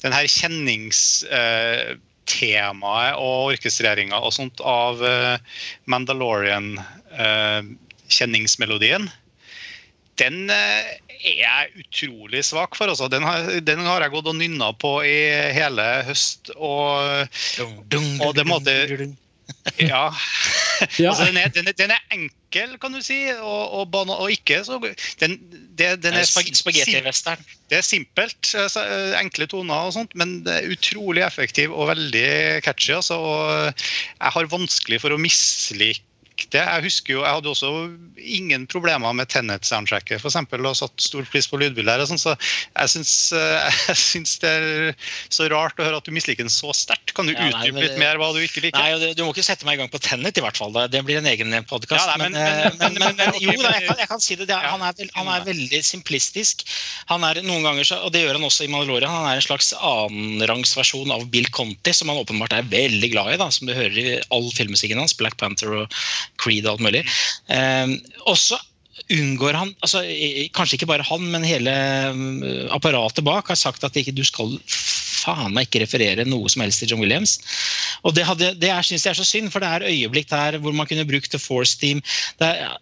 den her kjenningstemaet uh, og orkestreringa og sånt av uh, Mandalorian-kjenningsmelodien, uh, den er jeg utrolig svak for. Altså. Den, har, den har jeg gått og nynna på i hele høst. Og, og det måtte Ja. <laughs> altså, den, er, den, er, den, er, enkel, kan du si, og, og, og ikke så den, det, den er Spagettivesteren. Det er simpelt. Altså, enkle toner og sånt, men det er utrolig effektiv og veldig catchy. Altså, og jeg har vanskelig for å mislike det. Jeg husker jo, jeg hadde også ingen problemer med Tenet-soundtracket eksempel, og satt stor pris på lydbilder. Sånn, så jeg syns, eh, <laughs> jeg syns, det er så rart å høre at du misliker den så sterkt. Kan du ja, utdype litt mer hva du ikke liker? Nei, Du må ikke sette meg i gang på Tenet, i hvert fall. Det blir en egen podkast. Ja, men, men, men, men, jo, da, jeg, kan, jeg, kan, si det. det er, han, er, han, er, veldig simplistisk. Han er noen ganger, og det gjør han også i Mandalorian, han er en slags annenrangsversjon av Bill Conti, som han åpenbart er veldig glad i, da, som du hører i all filmmusikken hans. Black Panther og Creed og alt mulig. Eh, også unngår han altså, Kanskje ikke bare han, men hele mm, apparatet bak har sagt at du skal faen meg ikke referere noe som helst til John Williams. Og Det, hadde, det syns jeg er så synd, for det er øyeblikk der hvor man kunne brukt The Force Team. Det er,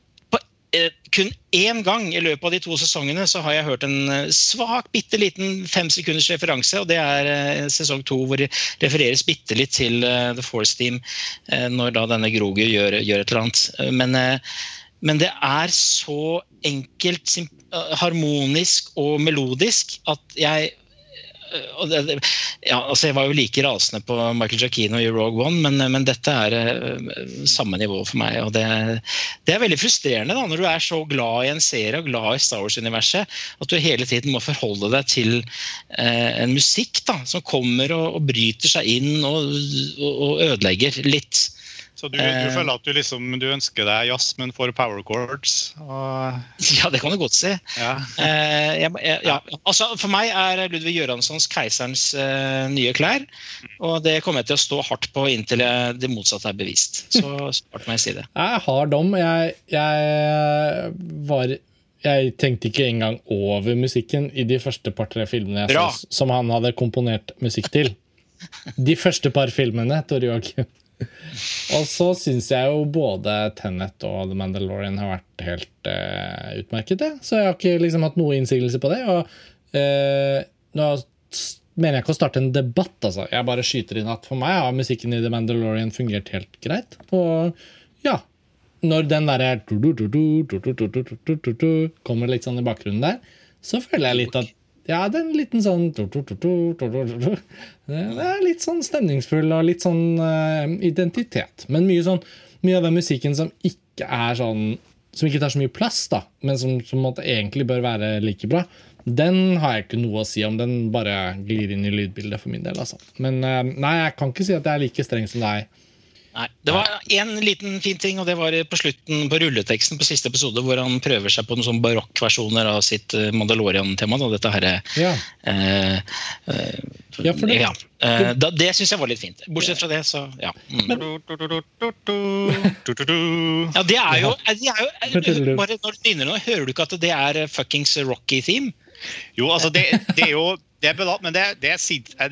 kun én gang i løpet av de to sesongene så har jeg hørt en eh, svak, bitte liten femsekunders referanse. og Det er eh, sesong to, hvor det refereres bitte litt til The Force Team når da denne Grogu gjør, gjør et eller annet. Men, men, det er så enkelt, harmonisk og melodisk at jeg det, ja, altså jeg var jo like rasende på Michael Giacchino i Rogue One, men, men dette er uh, samme nivå for meg. og det, det, er veldig frustrerende da, når du er så glad i en serie og glad i Star Wars-universet, at du hele tiden må forholde deg til eh, en musikk da, som kommer og, og bryter seg inn og, og, og ødelegger litt. Så du, du, eh. føler at du, liksom, du ønsker deg jazz, men får power chords? Og... Ja, det kan du godt si. Ja. Eh, jeg, jeg, ja. altså, for meg er Ludvig Göranssons 'Keiserens uh, nye klær'. Og det kommer jeg til å stå hardt på inntil jeg, det motsatte er bevist. Så snart må jeg si det. Jeg har dom. Jeg, jeg var jeg tenkte ikke engang over musikken i de første par-tre filmene jeg så, som han hadde komponert musikk til. De første par filmene, Tor Joakim. Og så syns jeg jo både Tenet og The Mandalorian har vært helt uh, utmerket. Så jeg har ikke liksom hatt noe innsigelse på det. Og uh, nå mener jeg ikke å starte en debatt, altså. Jeg bare skyter inn at for meg har musikken i The Mandalorian fungert helt greit. Og ja, når den derre kommer litt sånn i bakgrunnen der, så føler jeg litt at ja, det er en liten sånn Det er litt sånn stemningsfull og litt sånn uh, identitet. Men mye, sånn, mye av den musikken som ikke er sånn Som ikke tar så mye plass, da, men som, som egentlig bør være like bra, den har jeg ikke noe å si om. Den bare glir inn i lydbildet for min del. Altså. Men uh, nei, jeg kan ikke si at jeg er like streng som deg Nei, Det var én liten fin ting, og det var på slutten på rulleteksten på siste episode, hvor han prøver seg på noen sånn barokkversjoner av sitt eh, Mandalorian-tema. Dette herre ja. Eh, eh, ja, det, ja. Eh, da, det syns jeg var litt fint. Bortsett fra det, så ja. Mm. <laughs> ja det er jo, det er jo Bare når du nynner nå, hører du ikke at det er fuckings Rocky theme? Jo, altså det, det er jo det, men det, det,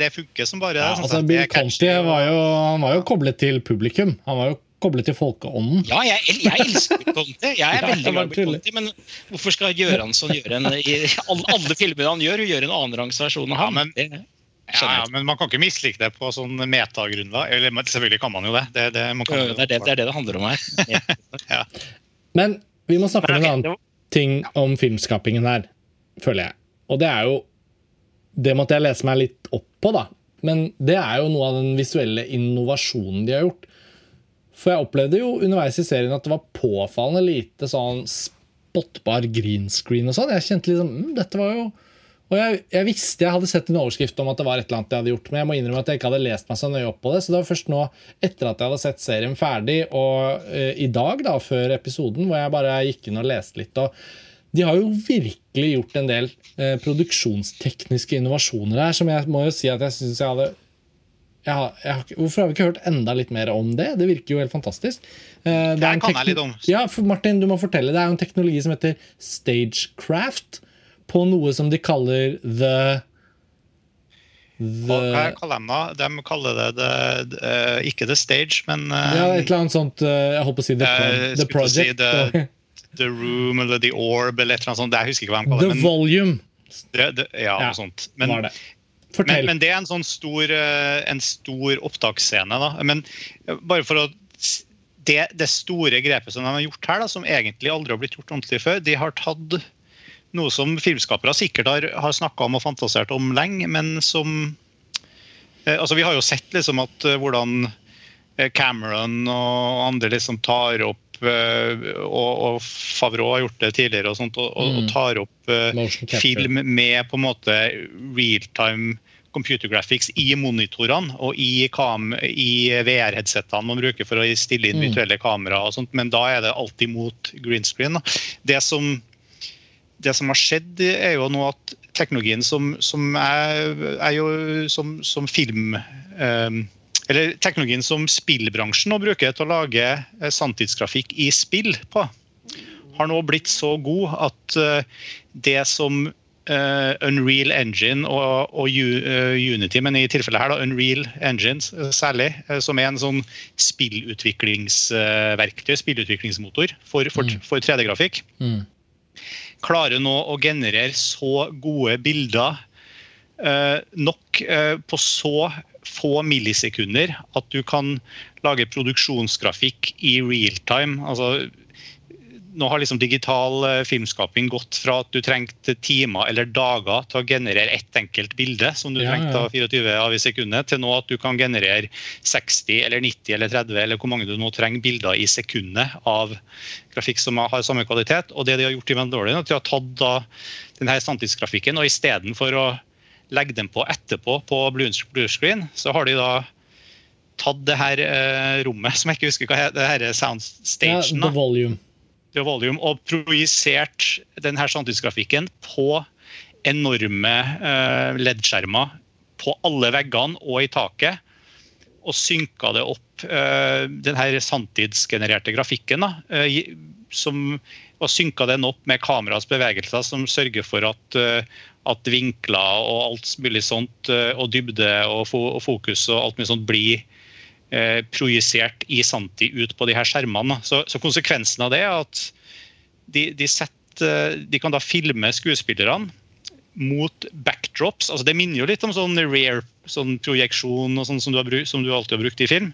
det, funker som bare ja, altså, Bill Conti var jo, han var jo koblet til publikum. Han var jo koblet til folkeånden. Ja, jeg, jeg elsker Bill Conti. Jeg er <laughs> ja, veldig glad i Bill Conti, men hvorfor skal Gjøransson gjøre en i <laughs> alle, alle filmene han gjør, gjøre en annenrangsversjon av ham? Ja, men, ja, ja, men man kan ikke mislike det på sånn metagrunnlag. Eller selvfølgelig kan man jo det. Det, det, det, er, det, er det det handler om her. <laughs> ja. Men vi må snakke om en annen ting om filmskapingen her, føler jeg. Og det er jo det måtte jeg lese meg litt opp på, da. Men det er jo noe av den visuelle innovasjonen de har gjort. For jeg opplevde jo underveis i serien at det var påfallende lite sånn spottbar green screen og sånn. Jeg kjente liksom mm, dette var jo Og jeg, jeg, visste jeg hadde sett en overskrift om at det var et eller annet jeg hadde gjort, men jeg må innrømme at jeg ikke hadde lest meg så nøye opp på det. Så det var først nå, etter at jeg hadde sett serien ferdig, og uh, i dag, da, før episoden, hvor jeg bare gikk inn og leste litt. og de har jo virkelig gjort en del eh, produksjonstekniske innovasjoner her, som jeg må jo si at jeg syns jeg hadde jeg har, jeg har, hvorfor har vi ikke hørt enda litt mer om det? Det virker jo helt fantastisk. Eh, det, kan jeg litt om. Ja, Martin, du må fortelle. Det er jo en teknologi som heter stagecraft, på noe som de kaller the The... Kaller de kaller det, det, det uh, ikke The Stage, men uh, Ja, et eller annet sånt uh, Jeg holdt på å si The, pro the Project. Si the, <laughs> the, Room eller The Orb eller et eller annet sånt. Jeg husker ikke hva de kaller det. The Volume. ja, noe sånt. Men, var det. Men, men, det er en sånn stor, en stor opptaksscene. Da. Men bare for å det, det, store grepet som de har gjort her, da, som egentlig aldri har blitt gjort ordentlig før, de har tatt noe som filmskapere sikkert har, har snakka om og fantasert om lenge, men som eh, altså Vi har jo sett liksom at eh, hvordan eh, Cameron og andre liksom tar opp og, og Favreau har gjort det tidligere, og, sånt, og, og mm. tar opp film med på en måte realtime computer graphics i monitorene og i, i VR-headsetene man bruker for å stille inn mm. virtuelle kameraer. og sånt, Men da er det alltid mot green screen. Det som det som har skjedd, er jo nå at teknologien som, som er, er, jo som, som film eh, Eller teknologien som spillbransjen nå bruker til å lage eh, sanntidsgrafikk i spill på, har nå blitt så god at eh, det som uh, Unreal Engine og, og Unity, men i tilfellet her da, Unreal Engine særlig, som er en sånn spillutviklingsverktøy, spillutviklingsmotor for, for, mm. for 3D-grafikk. Mm klarer nå å generere så gode bilder eh, nok eh, på så få millisekunder at du kan lage produksjonsgrafikk i real time. Altså, nå har liksom digital eh, filmskaping gått fra at du trengte timer eller dager til å generere ett enkelt bilde, som du ja, trengte ja. 24 av i sekundet, til nå at du kan generere 60 eller 90 eller 30 eller hvor mange du nå trenger bilder i sekundet av grafikk som har samme kvalitet. Og det de har gjort i Mandalorian, at de har tatt da denne samtidsgrafikken og istedenfor å legge dem på etterpå på blue screen, så har de da tatt det her eh, rommet, som jeg ikke husker hva heter, det her soundstagen. Ja, the volume the volume og projisert denne samtidsgrafikken på enorme eh, LED-skjermer på alle veggene og i taket. Og synka det opp uh, denne samtidsgenererte grafikken. Da, eh, som, og synka den opp med kameras bevegelser, som sørger for at, at vinkler og alt mulig sånt, og dybde og, fo og fokus og alt mulig sånt blir eh, projisert i sanntid ut på de her skjermene. Så, så konsekvensen av det er at de, de, setter, de kan da filme skuespillerne mot backdrops. altså Det minner jo litt om sånn rare sånn projeksjon og sånn som, som, du alltid har brukt i film.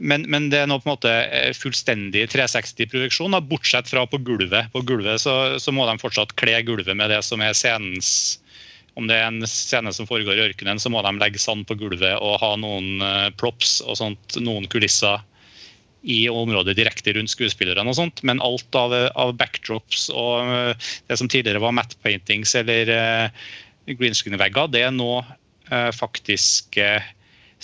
Men, men, det er nå på en måte eh, fullstendig 360-produksjon, bortsett fra på gulvet. På gulvet så, så, må de fortsatt kle gulvet med det som er scenens om det er en scene som foregår i ørkenen, så må de legge sand på gulvet og ha noen uh, props og sånt, noen kulisser i området direkte rundt skuespillerne. og sånt, Men alt av, av backdrops og uh, det som tidligere var matte paintings eller uh, green screen-vegger, det er nå faktisk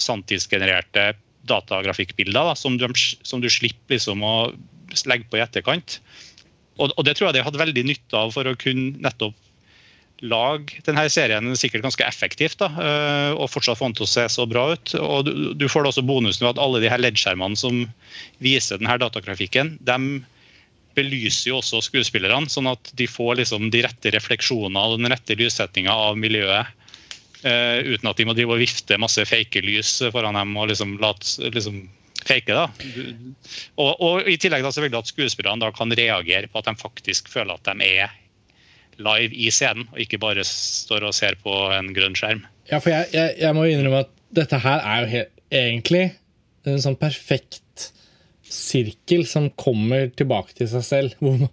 sanntidsgenererte datagrafikkbilder da, som, du, som du slipper liksom å legge på i etterkant. Og, og, det tror jeg de hadde veldig nytte av for å kunne nettopp lage denne serien sikkert ganske effektivt da, eh, og fortsatt få den til å se så bra ut. Og du, du får da også bonusen ved at alle de her LED-skjermene som viser denne datagrafikken, de belyser jo også skuespillerne, sånn at de får liksom de rette refleksjonene og den rette lyssettinga av miljøet. Uh, uten at de må drive og vifte masse fake lys foran dem og liksom, late, liksom fake. da. Og, og, i tillegg da selvfølgelig at skuespillerne da kan reagere på at de faktisk føler at de er live i scenen, og ikke bare står og ser på en grønn skjerm. Ja, for jeg, jeg, jeg må innrømme at dette her er jo helt, egentlig en sånn perfekt sirkel som kommer tilbake til seg selv. <laughs> Hvor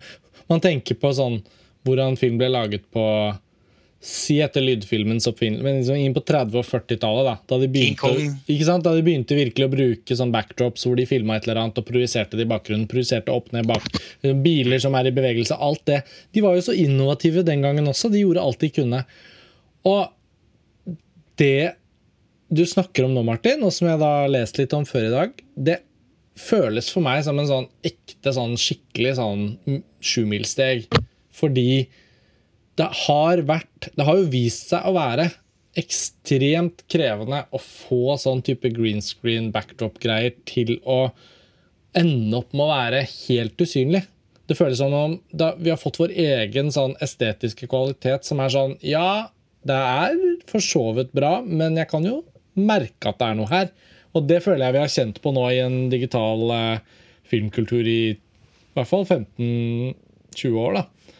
man tenker på sånn hvordan film ble laget på Si etter lydfilmens oppfinnelse, men liksom inn på 30- og 40-tallet. Da, da, de begynte, da de begynte virkelig å bruke sånn backdrops hvor de filma et eller annet og projiserte det i bakgrunnen. projiserte opp ned bak, Biler som er i bevegelse. Alt det. De var jo så innovative den gangen også. De gjorde alt de kunne. Og det du snakker om nå, Martin, og som jeg da har lest litt om før i dag, det føles for meg som en sånn ekte, sånn skikkelig sånn sjumilssteg. Fordi det har vært Det har jo vist seg å være ekstremt krevende å få sånn type green screen backdrop-greier til å ende opp med å være helt usynlig. Det føles som om da, vi har fått vår egen sånn estetiske kvalitet som er sånn Ja, det er for så vidt bra, men jeg kan jo merke at det er noe her. Og det føler jeg vi har kjent på nå i en digital eh, filmkultur i i hvert fall 15-20 år. da.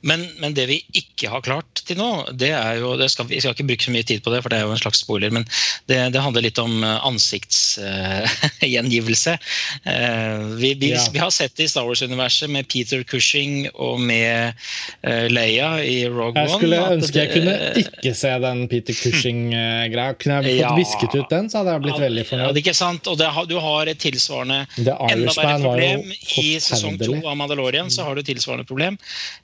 Men, men, det vi ikke har klart til nå, det er jo det skal, Vi skal ikke bruke så mye tid på det, for det er jo en slags spoiler, men det, det handler litt om eh, ansiktsgjengivelse. Uh, uh, vi, vi, ja. vi, har sett det i Star Wars-universet med Peter Cushing og med uh, Leia i Rogue One. Jeg skulle ønske det, jeg kunne ikke se den Peter Cushing-greia. Kunne jeg fått ja, visket ut den, så hadde jeg blitt veldig fornøyd. Ja, ikke sant? Og det, du har et tilsvarende enda verre problem i sesong to av Mandalorian. så har du tilsvarende problem.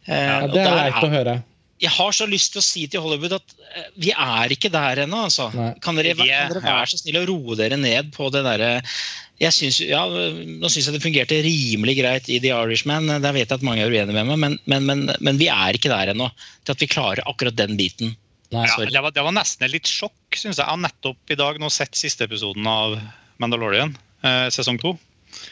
Uh, ja, det er leit å høre. Jeg har så lyst til å si til Hollywood at eh, vi er ikke der ennå. Altså. Kan, dere, kan dere være så snill å roe dere ned på det derre jeg synes, ja, Nå syns jeg det fungerte rimelig greit i The Irishman. Der vet jeg at mange er uenige med meg, men, men, men, men vi er ikke der ennå til at vi klarer akkurat den biten. Ja, det, var, det, var, nesten litt sjokk, syns jeg. Jeg har nettopp i dag nå sett siste episoden av Mandalorian, eh, sesong to.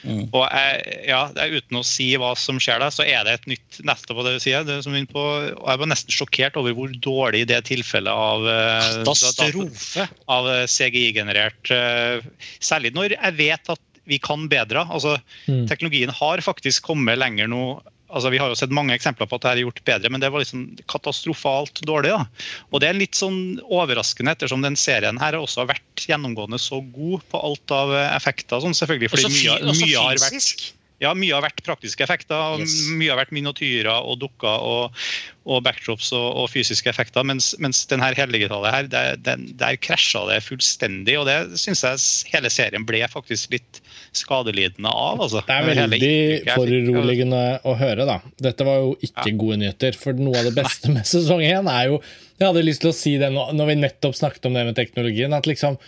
Mm. Og jeg, ja, Uten å si hva som skjer der, så er det et nytt nettopp på det du sier. Det som på, og jeg var nesten sjokkert over hvor dårlig det tilfellet av eh, Katastrofe! Av eh, CGI-generert eh, Særlig når jeg vet at vi kan bedre. Altså, mm. Teknologien har faktisk kommet lenger nå altså Vi har jo sett mange eksempler på at det er gjort bedre, men det var liksom katastrofalt dårlig. da. Og Det er litt sånn overraskende, ettersom den serien her også har vært gjennomgående så god på alt av effekter. Sånn, selvfølgelig, fordi mye, mye har vært ja, mye har vært praktiske effekter. Yes. Mye har vært minotyrer og dukker og, og backdrops og, og, fysiske effekter. Mens, mens denne heldigitale her, der, der krasja det fullstendig. Og det syns jeg hele serien ble faktisk litt skadelidende av. Altså. Det er veldig foruroligende å høre, da. Dette var jo ikke ja. gode nyheter. For noe av det beste med sesong én er jo Jeg hadde lyst til å si det når vi nettopp snakket om det med teknologien. at liksom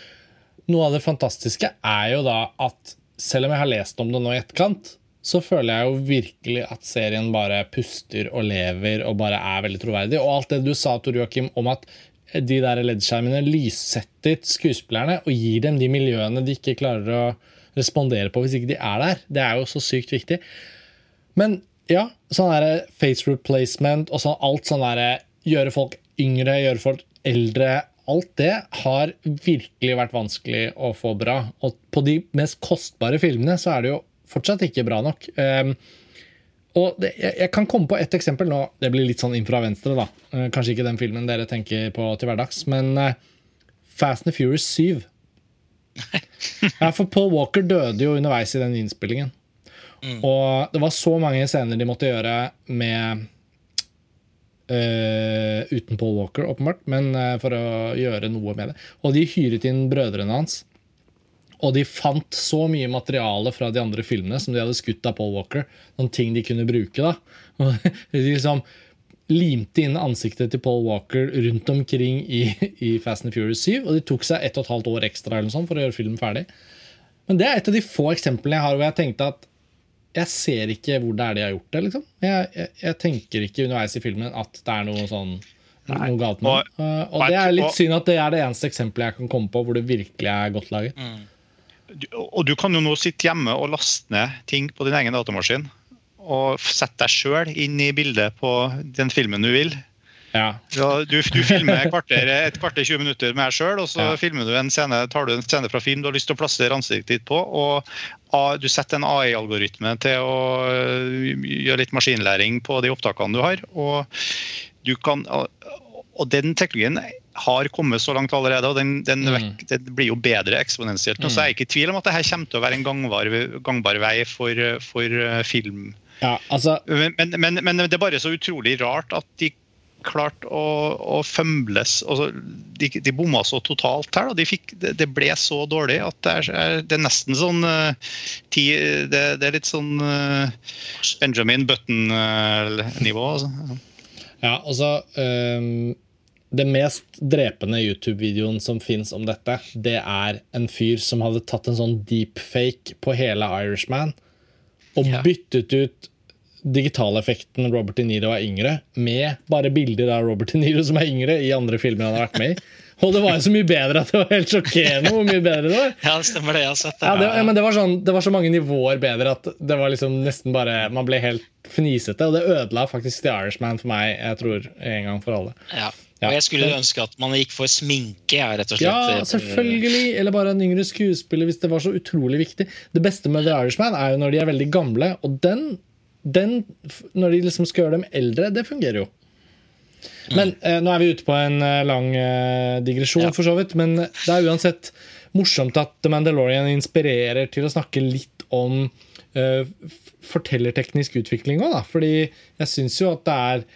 Noe av det fantastiske er jo da at selv om jeg har lest om det nå i etterkant, så føler jeg jo virkelig at serien bare puster og lever og bare er veldig troverdig. Og alt det du sa, Tor Joakim, om at de der LED-skjermene lyssetter skuespillerne og gir dem de miljøene de ikke klarer å respondere på hvis ikke de er der, det er jo så sykt viktig. Men ja, sånn der face replacement og sånn, alt sånn derre gjøre folk yngre, gjøre folk eldre alt det har virkelig vært vanskelig å få bra. Og på de mest kostbare filmene så er det jo fortsatt ikke bra nok. Um, og det, jeg, jeg, kan komme på ett eksempel nå. Det blir litt sånn inn fra venstre, da. Uh, kanskje ikke den filmen dere tenker på til hverdags, men uh, Fast and Furious 7. ja, for Paul Walker døde jo underveis i den innspillingen. Mm. Og det var så mange scener de måtte gjøre med Uh, uten Paul Walker, åpenbart, men uh, for å gjøre noe med det. Og de hyret inn brødrene hans. Og de fant så mye materiale fra de andre filmene som de hadde skutt av Paul Walker. Noen ting de kunne bruke. da. <laughs> Liksom limte inn ansiktet til Paul Walker rundt omkring i, i Fast and Furious 7. Og de tok seg ett og et halvt år ekstra for å gjøre filmen ferdig. Men det er et av de få eksemplene jeg har hvor jeg tenkte at jeg ser ikke hvor det er de har gjort det. liksom. Jeg, jeg, jeg tenker ikke underveis i filmen at det er noe sånn noe galt med og, uh, og det er litt synd at det er det eneste eksempelet jeg kan komme på hvor det virkelig er godt laget. Mm. Og du kan jo nå sitte hjemme og laste ned ting på din egen datamaskin. Og sette deg sjøl inn i bildet på den filmen du vil. Ja. Du, du, filmer et kvarter, <laughs> et kvarter 20 minutter med deg sjøl, og så ja. filmer du en scene, tar du en scene fra film du har lyst til å plassere ansiktet ditt på. og Du setter en AI-algoritme til å øh, gjøre litt maskinlæring på de opptakene du har. og du kan og den teknologien har kommet så langt allerede, og den, den, mm. den blir jo bedre eksponentielt. Mm. Så jeg er ikke i tvil om at dette kommer til å være en gangbar, gangbar vei for, for øh, film. Ja, altså... men, men, men, det er bare så utrolig rart at de klarte å, å fømles. Altså, de, de, bomma så totalt her. De fikk, det, det, ble så dårlig at det er, det er nesten sånn uh, ti, det, det, er litt sånn uh, Benjamin Button-nivå. altså. Ja, altså um, Det mest drepende YouTube-videoen som fins om dette, det er en fyr som hadde tatt en sånn deepfake på hele Irishman og byttet ut digitaleffekten Robert De Niro er yngre, med bare bilder av Robert De Niro som er yngre i andre filmer han har vært med i. Og det var jo så mye bedre at det var helt sjokkerende hvor mye bedre det var. Ja, det stemmer det. Jeg har sett det. Ja, det, ja, men det var, sånn, det var så mange nivåer bedre at det var liksom nesten bare Man ble helt fnisete, og det ødela faktisk The Irishman for meg, jeg tror, en gang for alle. Ja. Og jeg skulle ønske at man gikk for sminke. Ja, rett og slett. Ja, selvfølgelig. Eller bare en yngre skuespiller, hvis det var så utrolig viktig. Det beste med The Irishman er jo når de er veldig gamle, og den, den når de liksom skal gjøre dem eldre, det fungerer jo. Men eh, Nå er vi ute på en eh, lang eh, digresjon, ja. for så vidt. Men det er uansett morsomt at The Mandalorian inspirerer til å snakke litt om eh, fortellerteknisk utvikling òg, Fordi jeg syns jo at det er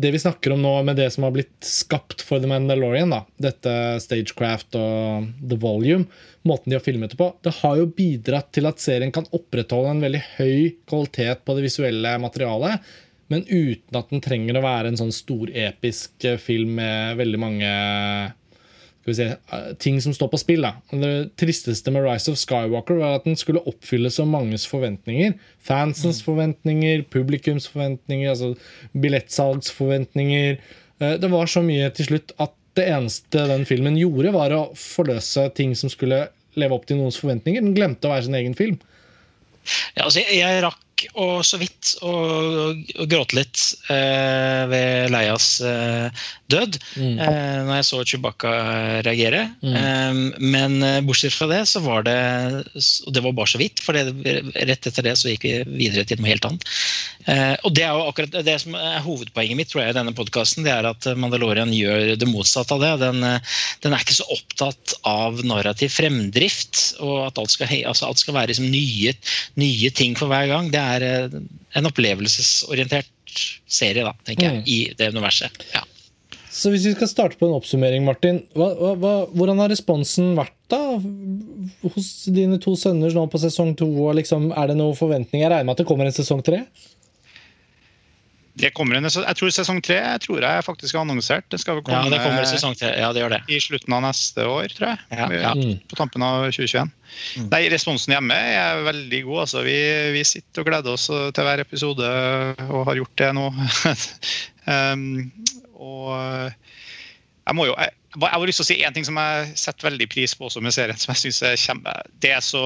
det vi snakker om nå, med det som har blitt skapt for The Mandalorian, da, dette Stagecraft og The Volume, måten de har filmet det på, det har jo bidratt til at serien kan opprettholde en veldig høy kvalitet på det visuelle materialet, men uten at den trenger å være en sånn storepisk film med veldig mange skal vi si, ting som står på spill. Da. Det tristeste med Rise of Skywalker var at den skulle oppfylle så manges forventninger. Fansens mm. forventninger, publikums forventninger, altså billettsalgsforventninger. Eh, det var så mye til slutt at det eneste den filmen gjorde, var å forløse ting som skulle leve opp til noens forventninger. Den glemte å være sin egen film. Ja, altså jeg, jeg rakk og så vidt og gråte litt eh, ved Leias eh, død mm. eh, når jeg så Chewbacca reagere. Mm. Eh, men eh, bortsett fra det, så var det Og det var bare så vidt, for det, rett etter det så gikk vi videre til noe helt annet. Eh, og det er jo akkurat det som er hovedpoenget mitt tror jeg, i denne podkasten. Det er at Mandalorian gjør det motsatte av det. Den, den, er ikke så opptatt av narrativ fremdrift og at alt skal, altså alt skal være liksom nye, nye ting for hver gang. Det er eh, en opplevelsesorientert serie, da, tenker jeg, mm. i det universet. Ja. Så hvis vi skal starte på en oppsummering, Martin. Hva, hva, hvordan har responsen vært da hos dine to sønner nå på sesong to? Liksom, er det noen forventninger? Jeg regner med at det kommer en sesong tre? Det kommer en, jeg tror Sesong tre tror jeg faktisk er annonsert. Det skal komme ja, det kommer sesong tre. Ja, det gjør det. i slutten av neste år, tror jeg. Ja, ja. På tampen av 2021. Mm. Nei, Responsen hjemme er veldig god. Altså, vi, vi, sitter og gleder oss til hver episode og har gjort det nå. <laughs> um, og jeg må jo jeg, jeg har lyst til å si en ting som jeg setter veldig pris på også med serien. som jeg synes er kjempe, det er så,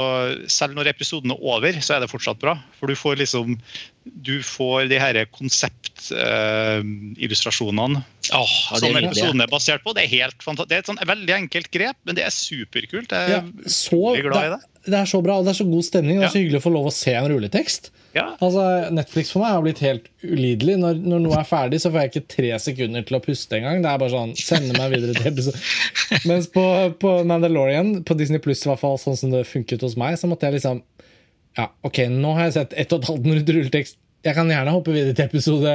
Selv når episoden er over, så er det fortsatt bra. For du får liksom du får de her konseptillustrasjonene uh, oh, som episoden er basert på. Det er helt fantastisk. Det er et sånn veldig enkelt grep, men det er superkult. Jeg er ja, så, glad i det. Det er så bra, og det er så god stemning. Det er så hyggelig å få lov å se en rulletekst. Ja. Altså, Netflix for meg har blitt helt ulidelig. Når, når, noe er ferdig, så får jeg ikke tre sekunder til å puste engang. Det er bare sånn, sende meg videre til episode. <laughs> Mens på, på Mandalorian, på Disney Pluss, sånn som det funket hos meg, så måtte jeg liksom ja, ok, nå har jeg sett ett og et halvt minutt rulletekst. Jeg kan gjerne hoppe videre til episode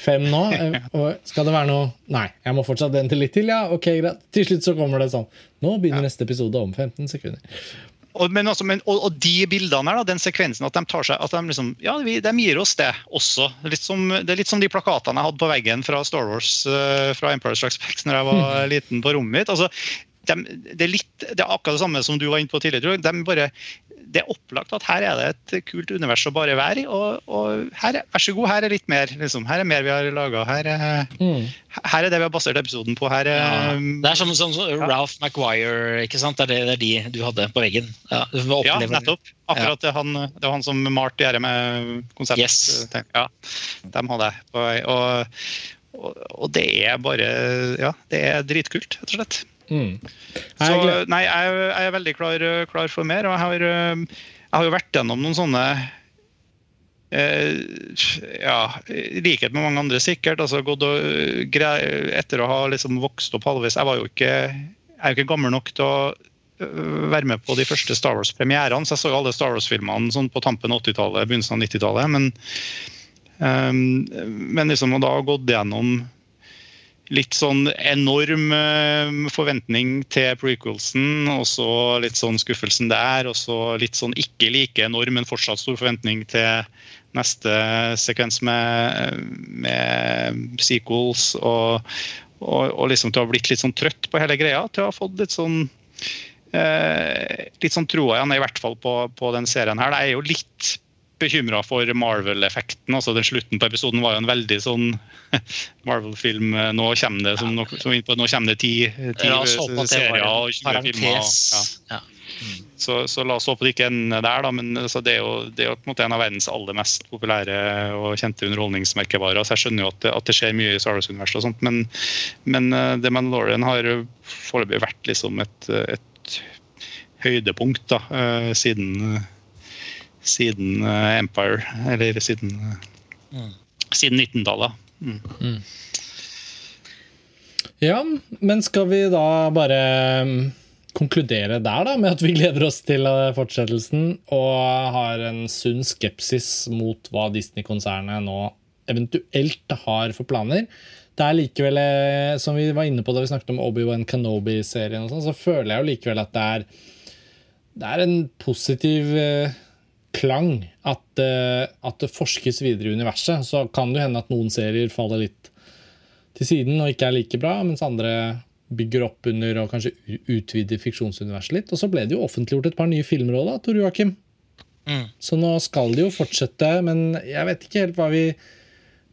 5 nå. <laughs> Skal det være noe Nei, jeg må fortsatt vente litt til. Ja, ok, greit. Til slutt så kommer det sånn. Nå begynner ja. neste episode om 15 sekunder. Og, men også, men, og, og, de bildene her, da, den sekvensen, at de tar seg, at de liksom, ja, de gir oss det også. Litt som, det er litt som de plakatene jeg hadde på veggen fra Star Wars uh, fra Empire Strikes Back <laughs> når jeg var <laughs> liten på rommet mitt. altså de, det, er litt, det, er akkurat det samme som du var inne på tidligere. De bare, det er opplagt at her er det et kult univers å bare være i. Og, og her, vær så god, her er litt mer. Liksom. Her er mer vi har laga. Her, mm. her, er det vi har basert episoden på. Her, ja. Det er som, som, som Ralph Maguire, ikke sant? Det er, det, det er de du hadde på veggen. Ja, ja nettopp. Akkurat ja. han, det var han som malte det med konsept. Yes. Ja, dem hadde jeg på vei. Og, og, og det er bare Ja, det er dritkult, rett og slett. Mm. Så nei, jeg, jeg, er veldig klar, klar, for mer. Og jeg har, jeg har jo vært gjennom noen sånne eh, ja, i likhet med mange andre sikkert. altså gått og Etter å ha liksom vokst opp halvveis Jeg var jo ikke, jeg er jo ikke gammel nok til å øh, være med på de første Star Wars-premierene. Så jeg så jo alle Star Wars-filmene sånn på tampen av 80-tallet, begynnelsen av 90-tallet. Men, um, men liksom og da gått gjennom litt sånn enorm eh, forventning til prequelsen, og så litt sånn skuffelsen der. Og så litt sånn ikke like enorm, men fortsatt stor forventning til neste sekvens med, med sequels. Og, og, og, liksom til å ha blitt litt sånn trøtt på hele greia. Til å ha fått litt sånn eh, litt sånn troa igjen, i hvert fall på, på den serien her. Det er jo litt bekymra for Marvel-effekten. altså Den slutten på episoden var jo en veldig sånn <laughs> Marvel-film. Nå kommer det som, som innpå, nå kommer det ti, ti serier og 20 filmer. Ja. Ja. Mm. Så, så, la oss håpe det ikke ender der, da, men altså, det er jo, det er jo en, en, av verdens aller mest populære og kjente underholdningsmerkevarer. så Jeg skjønner jo at det, at det skjer mye i Star Wars-universet, og sånt, men, men uh, The Mandalorian har foreløpig vært liksom et, et høydepunkt da, uh, siden uh, siden uh, Empire. Eller siden, uh, mm. siden 19-tallet. Mm. Mm. Ja, men skal vi da bare um, konkludere der, da, med at vi gleder oss til uh, fortsettelsen og har en sunn skepsis mot hva Disney-konsernet nå eventuelt har for planer? Det er likevel, som vi var inne på da vi snakket om Obi-Wan Kenobi-serien, sånn, så føler jeg jo likevel at det er, det er en positiv klang at, uh, at, det forskes videre i universet. Så kan det hende at noen serier faller litt til siden og ikke er like bra, mens andre bygger opp under og kanskje utvider fiksjonsuniverset litt. Og så ble det jo offentliggjort et par nye filmer òg, Tor Joakim. Mm. Så nå skal det jo fortsette, men jeg vet ikke helt hva vi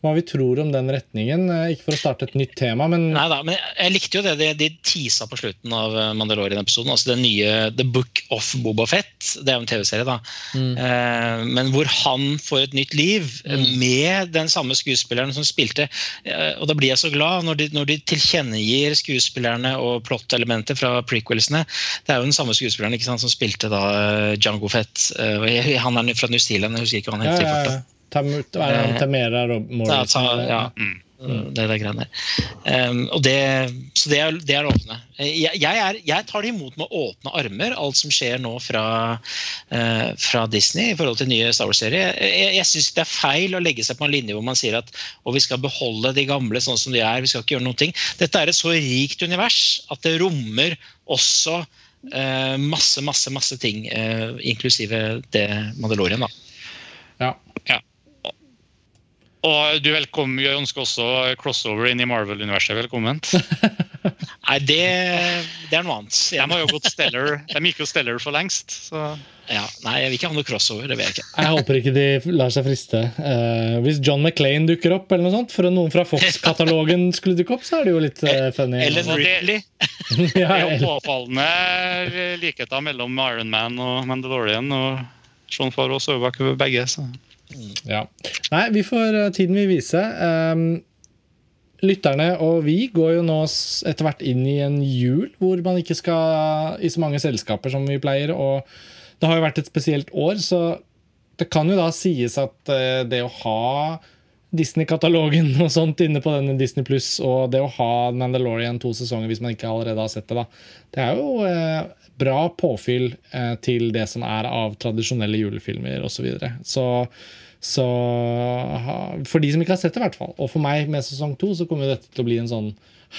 hva vi tror om den retningen. Eh, ikke for å starte et nytt tema, men Neida, men Jeg likte jo det de, de tisa på slutten av eh, Mandalorian-episoden. altså Den nye The Book of Boba Fett. Det er jo en TV-serie, da. Mm. Eh, men hvor han får et nytt liv mm. med den samme skuespilleren som spilte. Eh, og da blir jeg så glad når de, når de tilkjennegir skuespillerne og plot-elementer fra prequelsene. Det er jo den samme skuespilleren ikke sant, som spilte da Jango Fett. Eh, han er fra New Zealand, jeg husker ikke hva han heter. Ja, ja, ja. Tamera Morris? Ja. Mm. mm. Det, det greiene der. Um, og det, så det er, det er åpne. Jeg, jeg, er, jeg, tar det imot med åpne armer, alt som skjer nå fra, uh, fra Disney i forhold til nye Star Wars-serier. Jeg, jeg syns det er feil å legge seg på en linje hvor man sier at vi skal beholde de gamle sånn som de er. vi skal ikke gjøre noen ting. Dette er et så rikt univers at det rommer også uh, masse, masse, masse ting, uh, inklusive det Mandalorian. da. Ja. ja. Og du velkommen, jeg ønsker også crossover inn i Marvel-universet. Velkommen. <laughs> nei, det, det, er noe annet. De har jo gått Stellar. De gikk jo Stellar for lengst. Så. Ja, nei, jeg vil ikke ha noe crossover. det vil Jeg ikke. Jeg håper ikke de lar seg friste. Uh, hvis John McClain dukker opp, eller noe sånt, for noen fra Fox-katalogen <laughs> skulle dukke opp, så er det jo litt uh, funny. Eller Ripley. <laughs> det er jo påfallende likheter mellom Iron Man og Mandalorian. og Sean Farrow så jo bak begge. så... Ja. Nei, vi får eh, tiden vil vise. Um, lytterne og vi går jo nå etter hvert inn i en jul hvor man ikke skal i så mange selskaper som vi pleier. Og det har jo vært et spesielt år, så det kan jo da sies at uh, det å ha Disney-katalogen <laughs> og sånt inne på denne Disney Pluss, og det å ha Mandalorian to sesonger hvis man ikke allerede har sett det, da, det er jo eh, bra påfyll eh, til det som er av tradisjonelle julefilmer osv. Så, videre. så så For de som ikke har sett det, i hvert fall. Og for meg med sesong to så kommer dette til å bli en sånn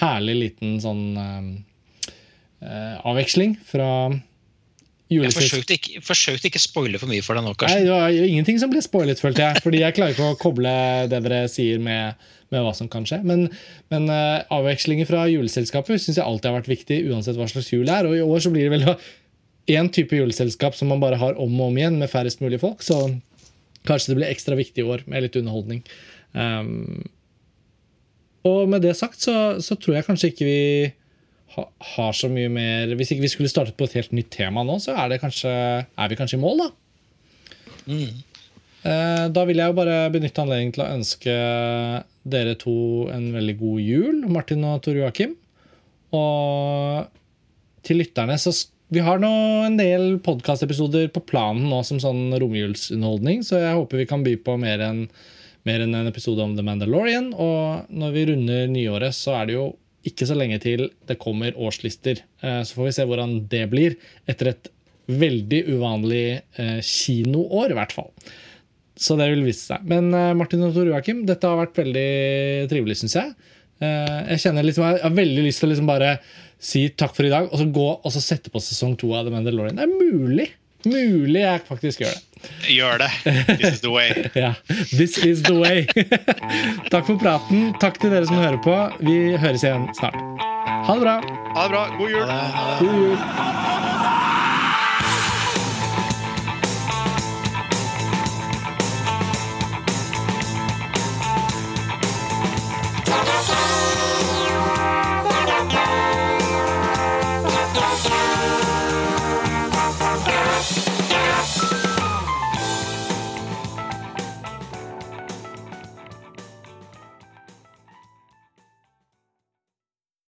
herlig liten sånn eh, avveksling fra jeg forsøkte ikke, forsøkte ikke spoile for mye for deg nå, Karsten. Nei, det var jo ingenting som ble spoilet, følte jeg. Fordi jeg klarer ikke å koble det dere sier med, med hva som kan skje. Men, men uh, avvekslinger fra juleselskapet syns jeg alltid har vært viktig, uansett hva slags jul det er. Og i år så blir det vel én type juleselskap som man bare har om og om igjen, med færrest mulig folk. Så kanskje det blir ekstra viktig i år med litt underholdning. Um, og med det sagt så, så tror jeg kanskje ikke vi har så mye mer Hvis ikke vi skulle startet på et helt nytt tema nå, så er, kanskje, er vi kanskje i mål, da. Mm. Eh, da vil jeg jo bare benytte anledningen til å ønske dere to en veldig god jul, Martin og Tor Joakim. Og til lytterne så Vi har nå en del podkastepisoder på planen nå som sånn romjulsunderholdning, så jeg håper vi kan by på mer enn mer enn en episode om The Mandalorian. Og når vi runder nyåret, så er det jo ikke så lenge til det kommer årslister. Eh, så får vi se hvordan det blir etter et veldig uvanlig eh, kinoår, i hvert fall. Så det vil vise seg. Men eh, Martin og Tor Joakim, dette har vært veldig trivelig, syns jeg. Jeg kjenner liksom, jeg har veldig lyst til å liksom bare si takk for i dag, og så gå og så sette på sesong to av The Mandalorian. Det er mulig! Mulig jeg faktisk gjør det. Gjør det. This is the way. <laughs> ja, this is the way. <laughs> Takk for praten. Takk til dere som hører på. Vi høres igjen snart. Ha det bra. Ha det bra. God jul. God jul.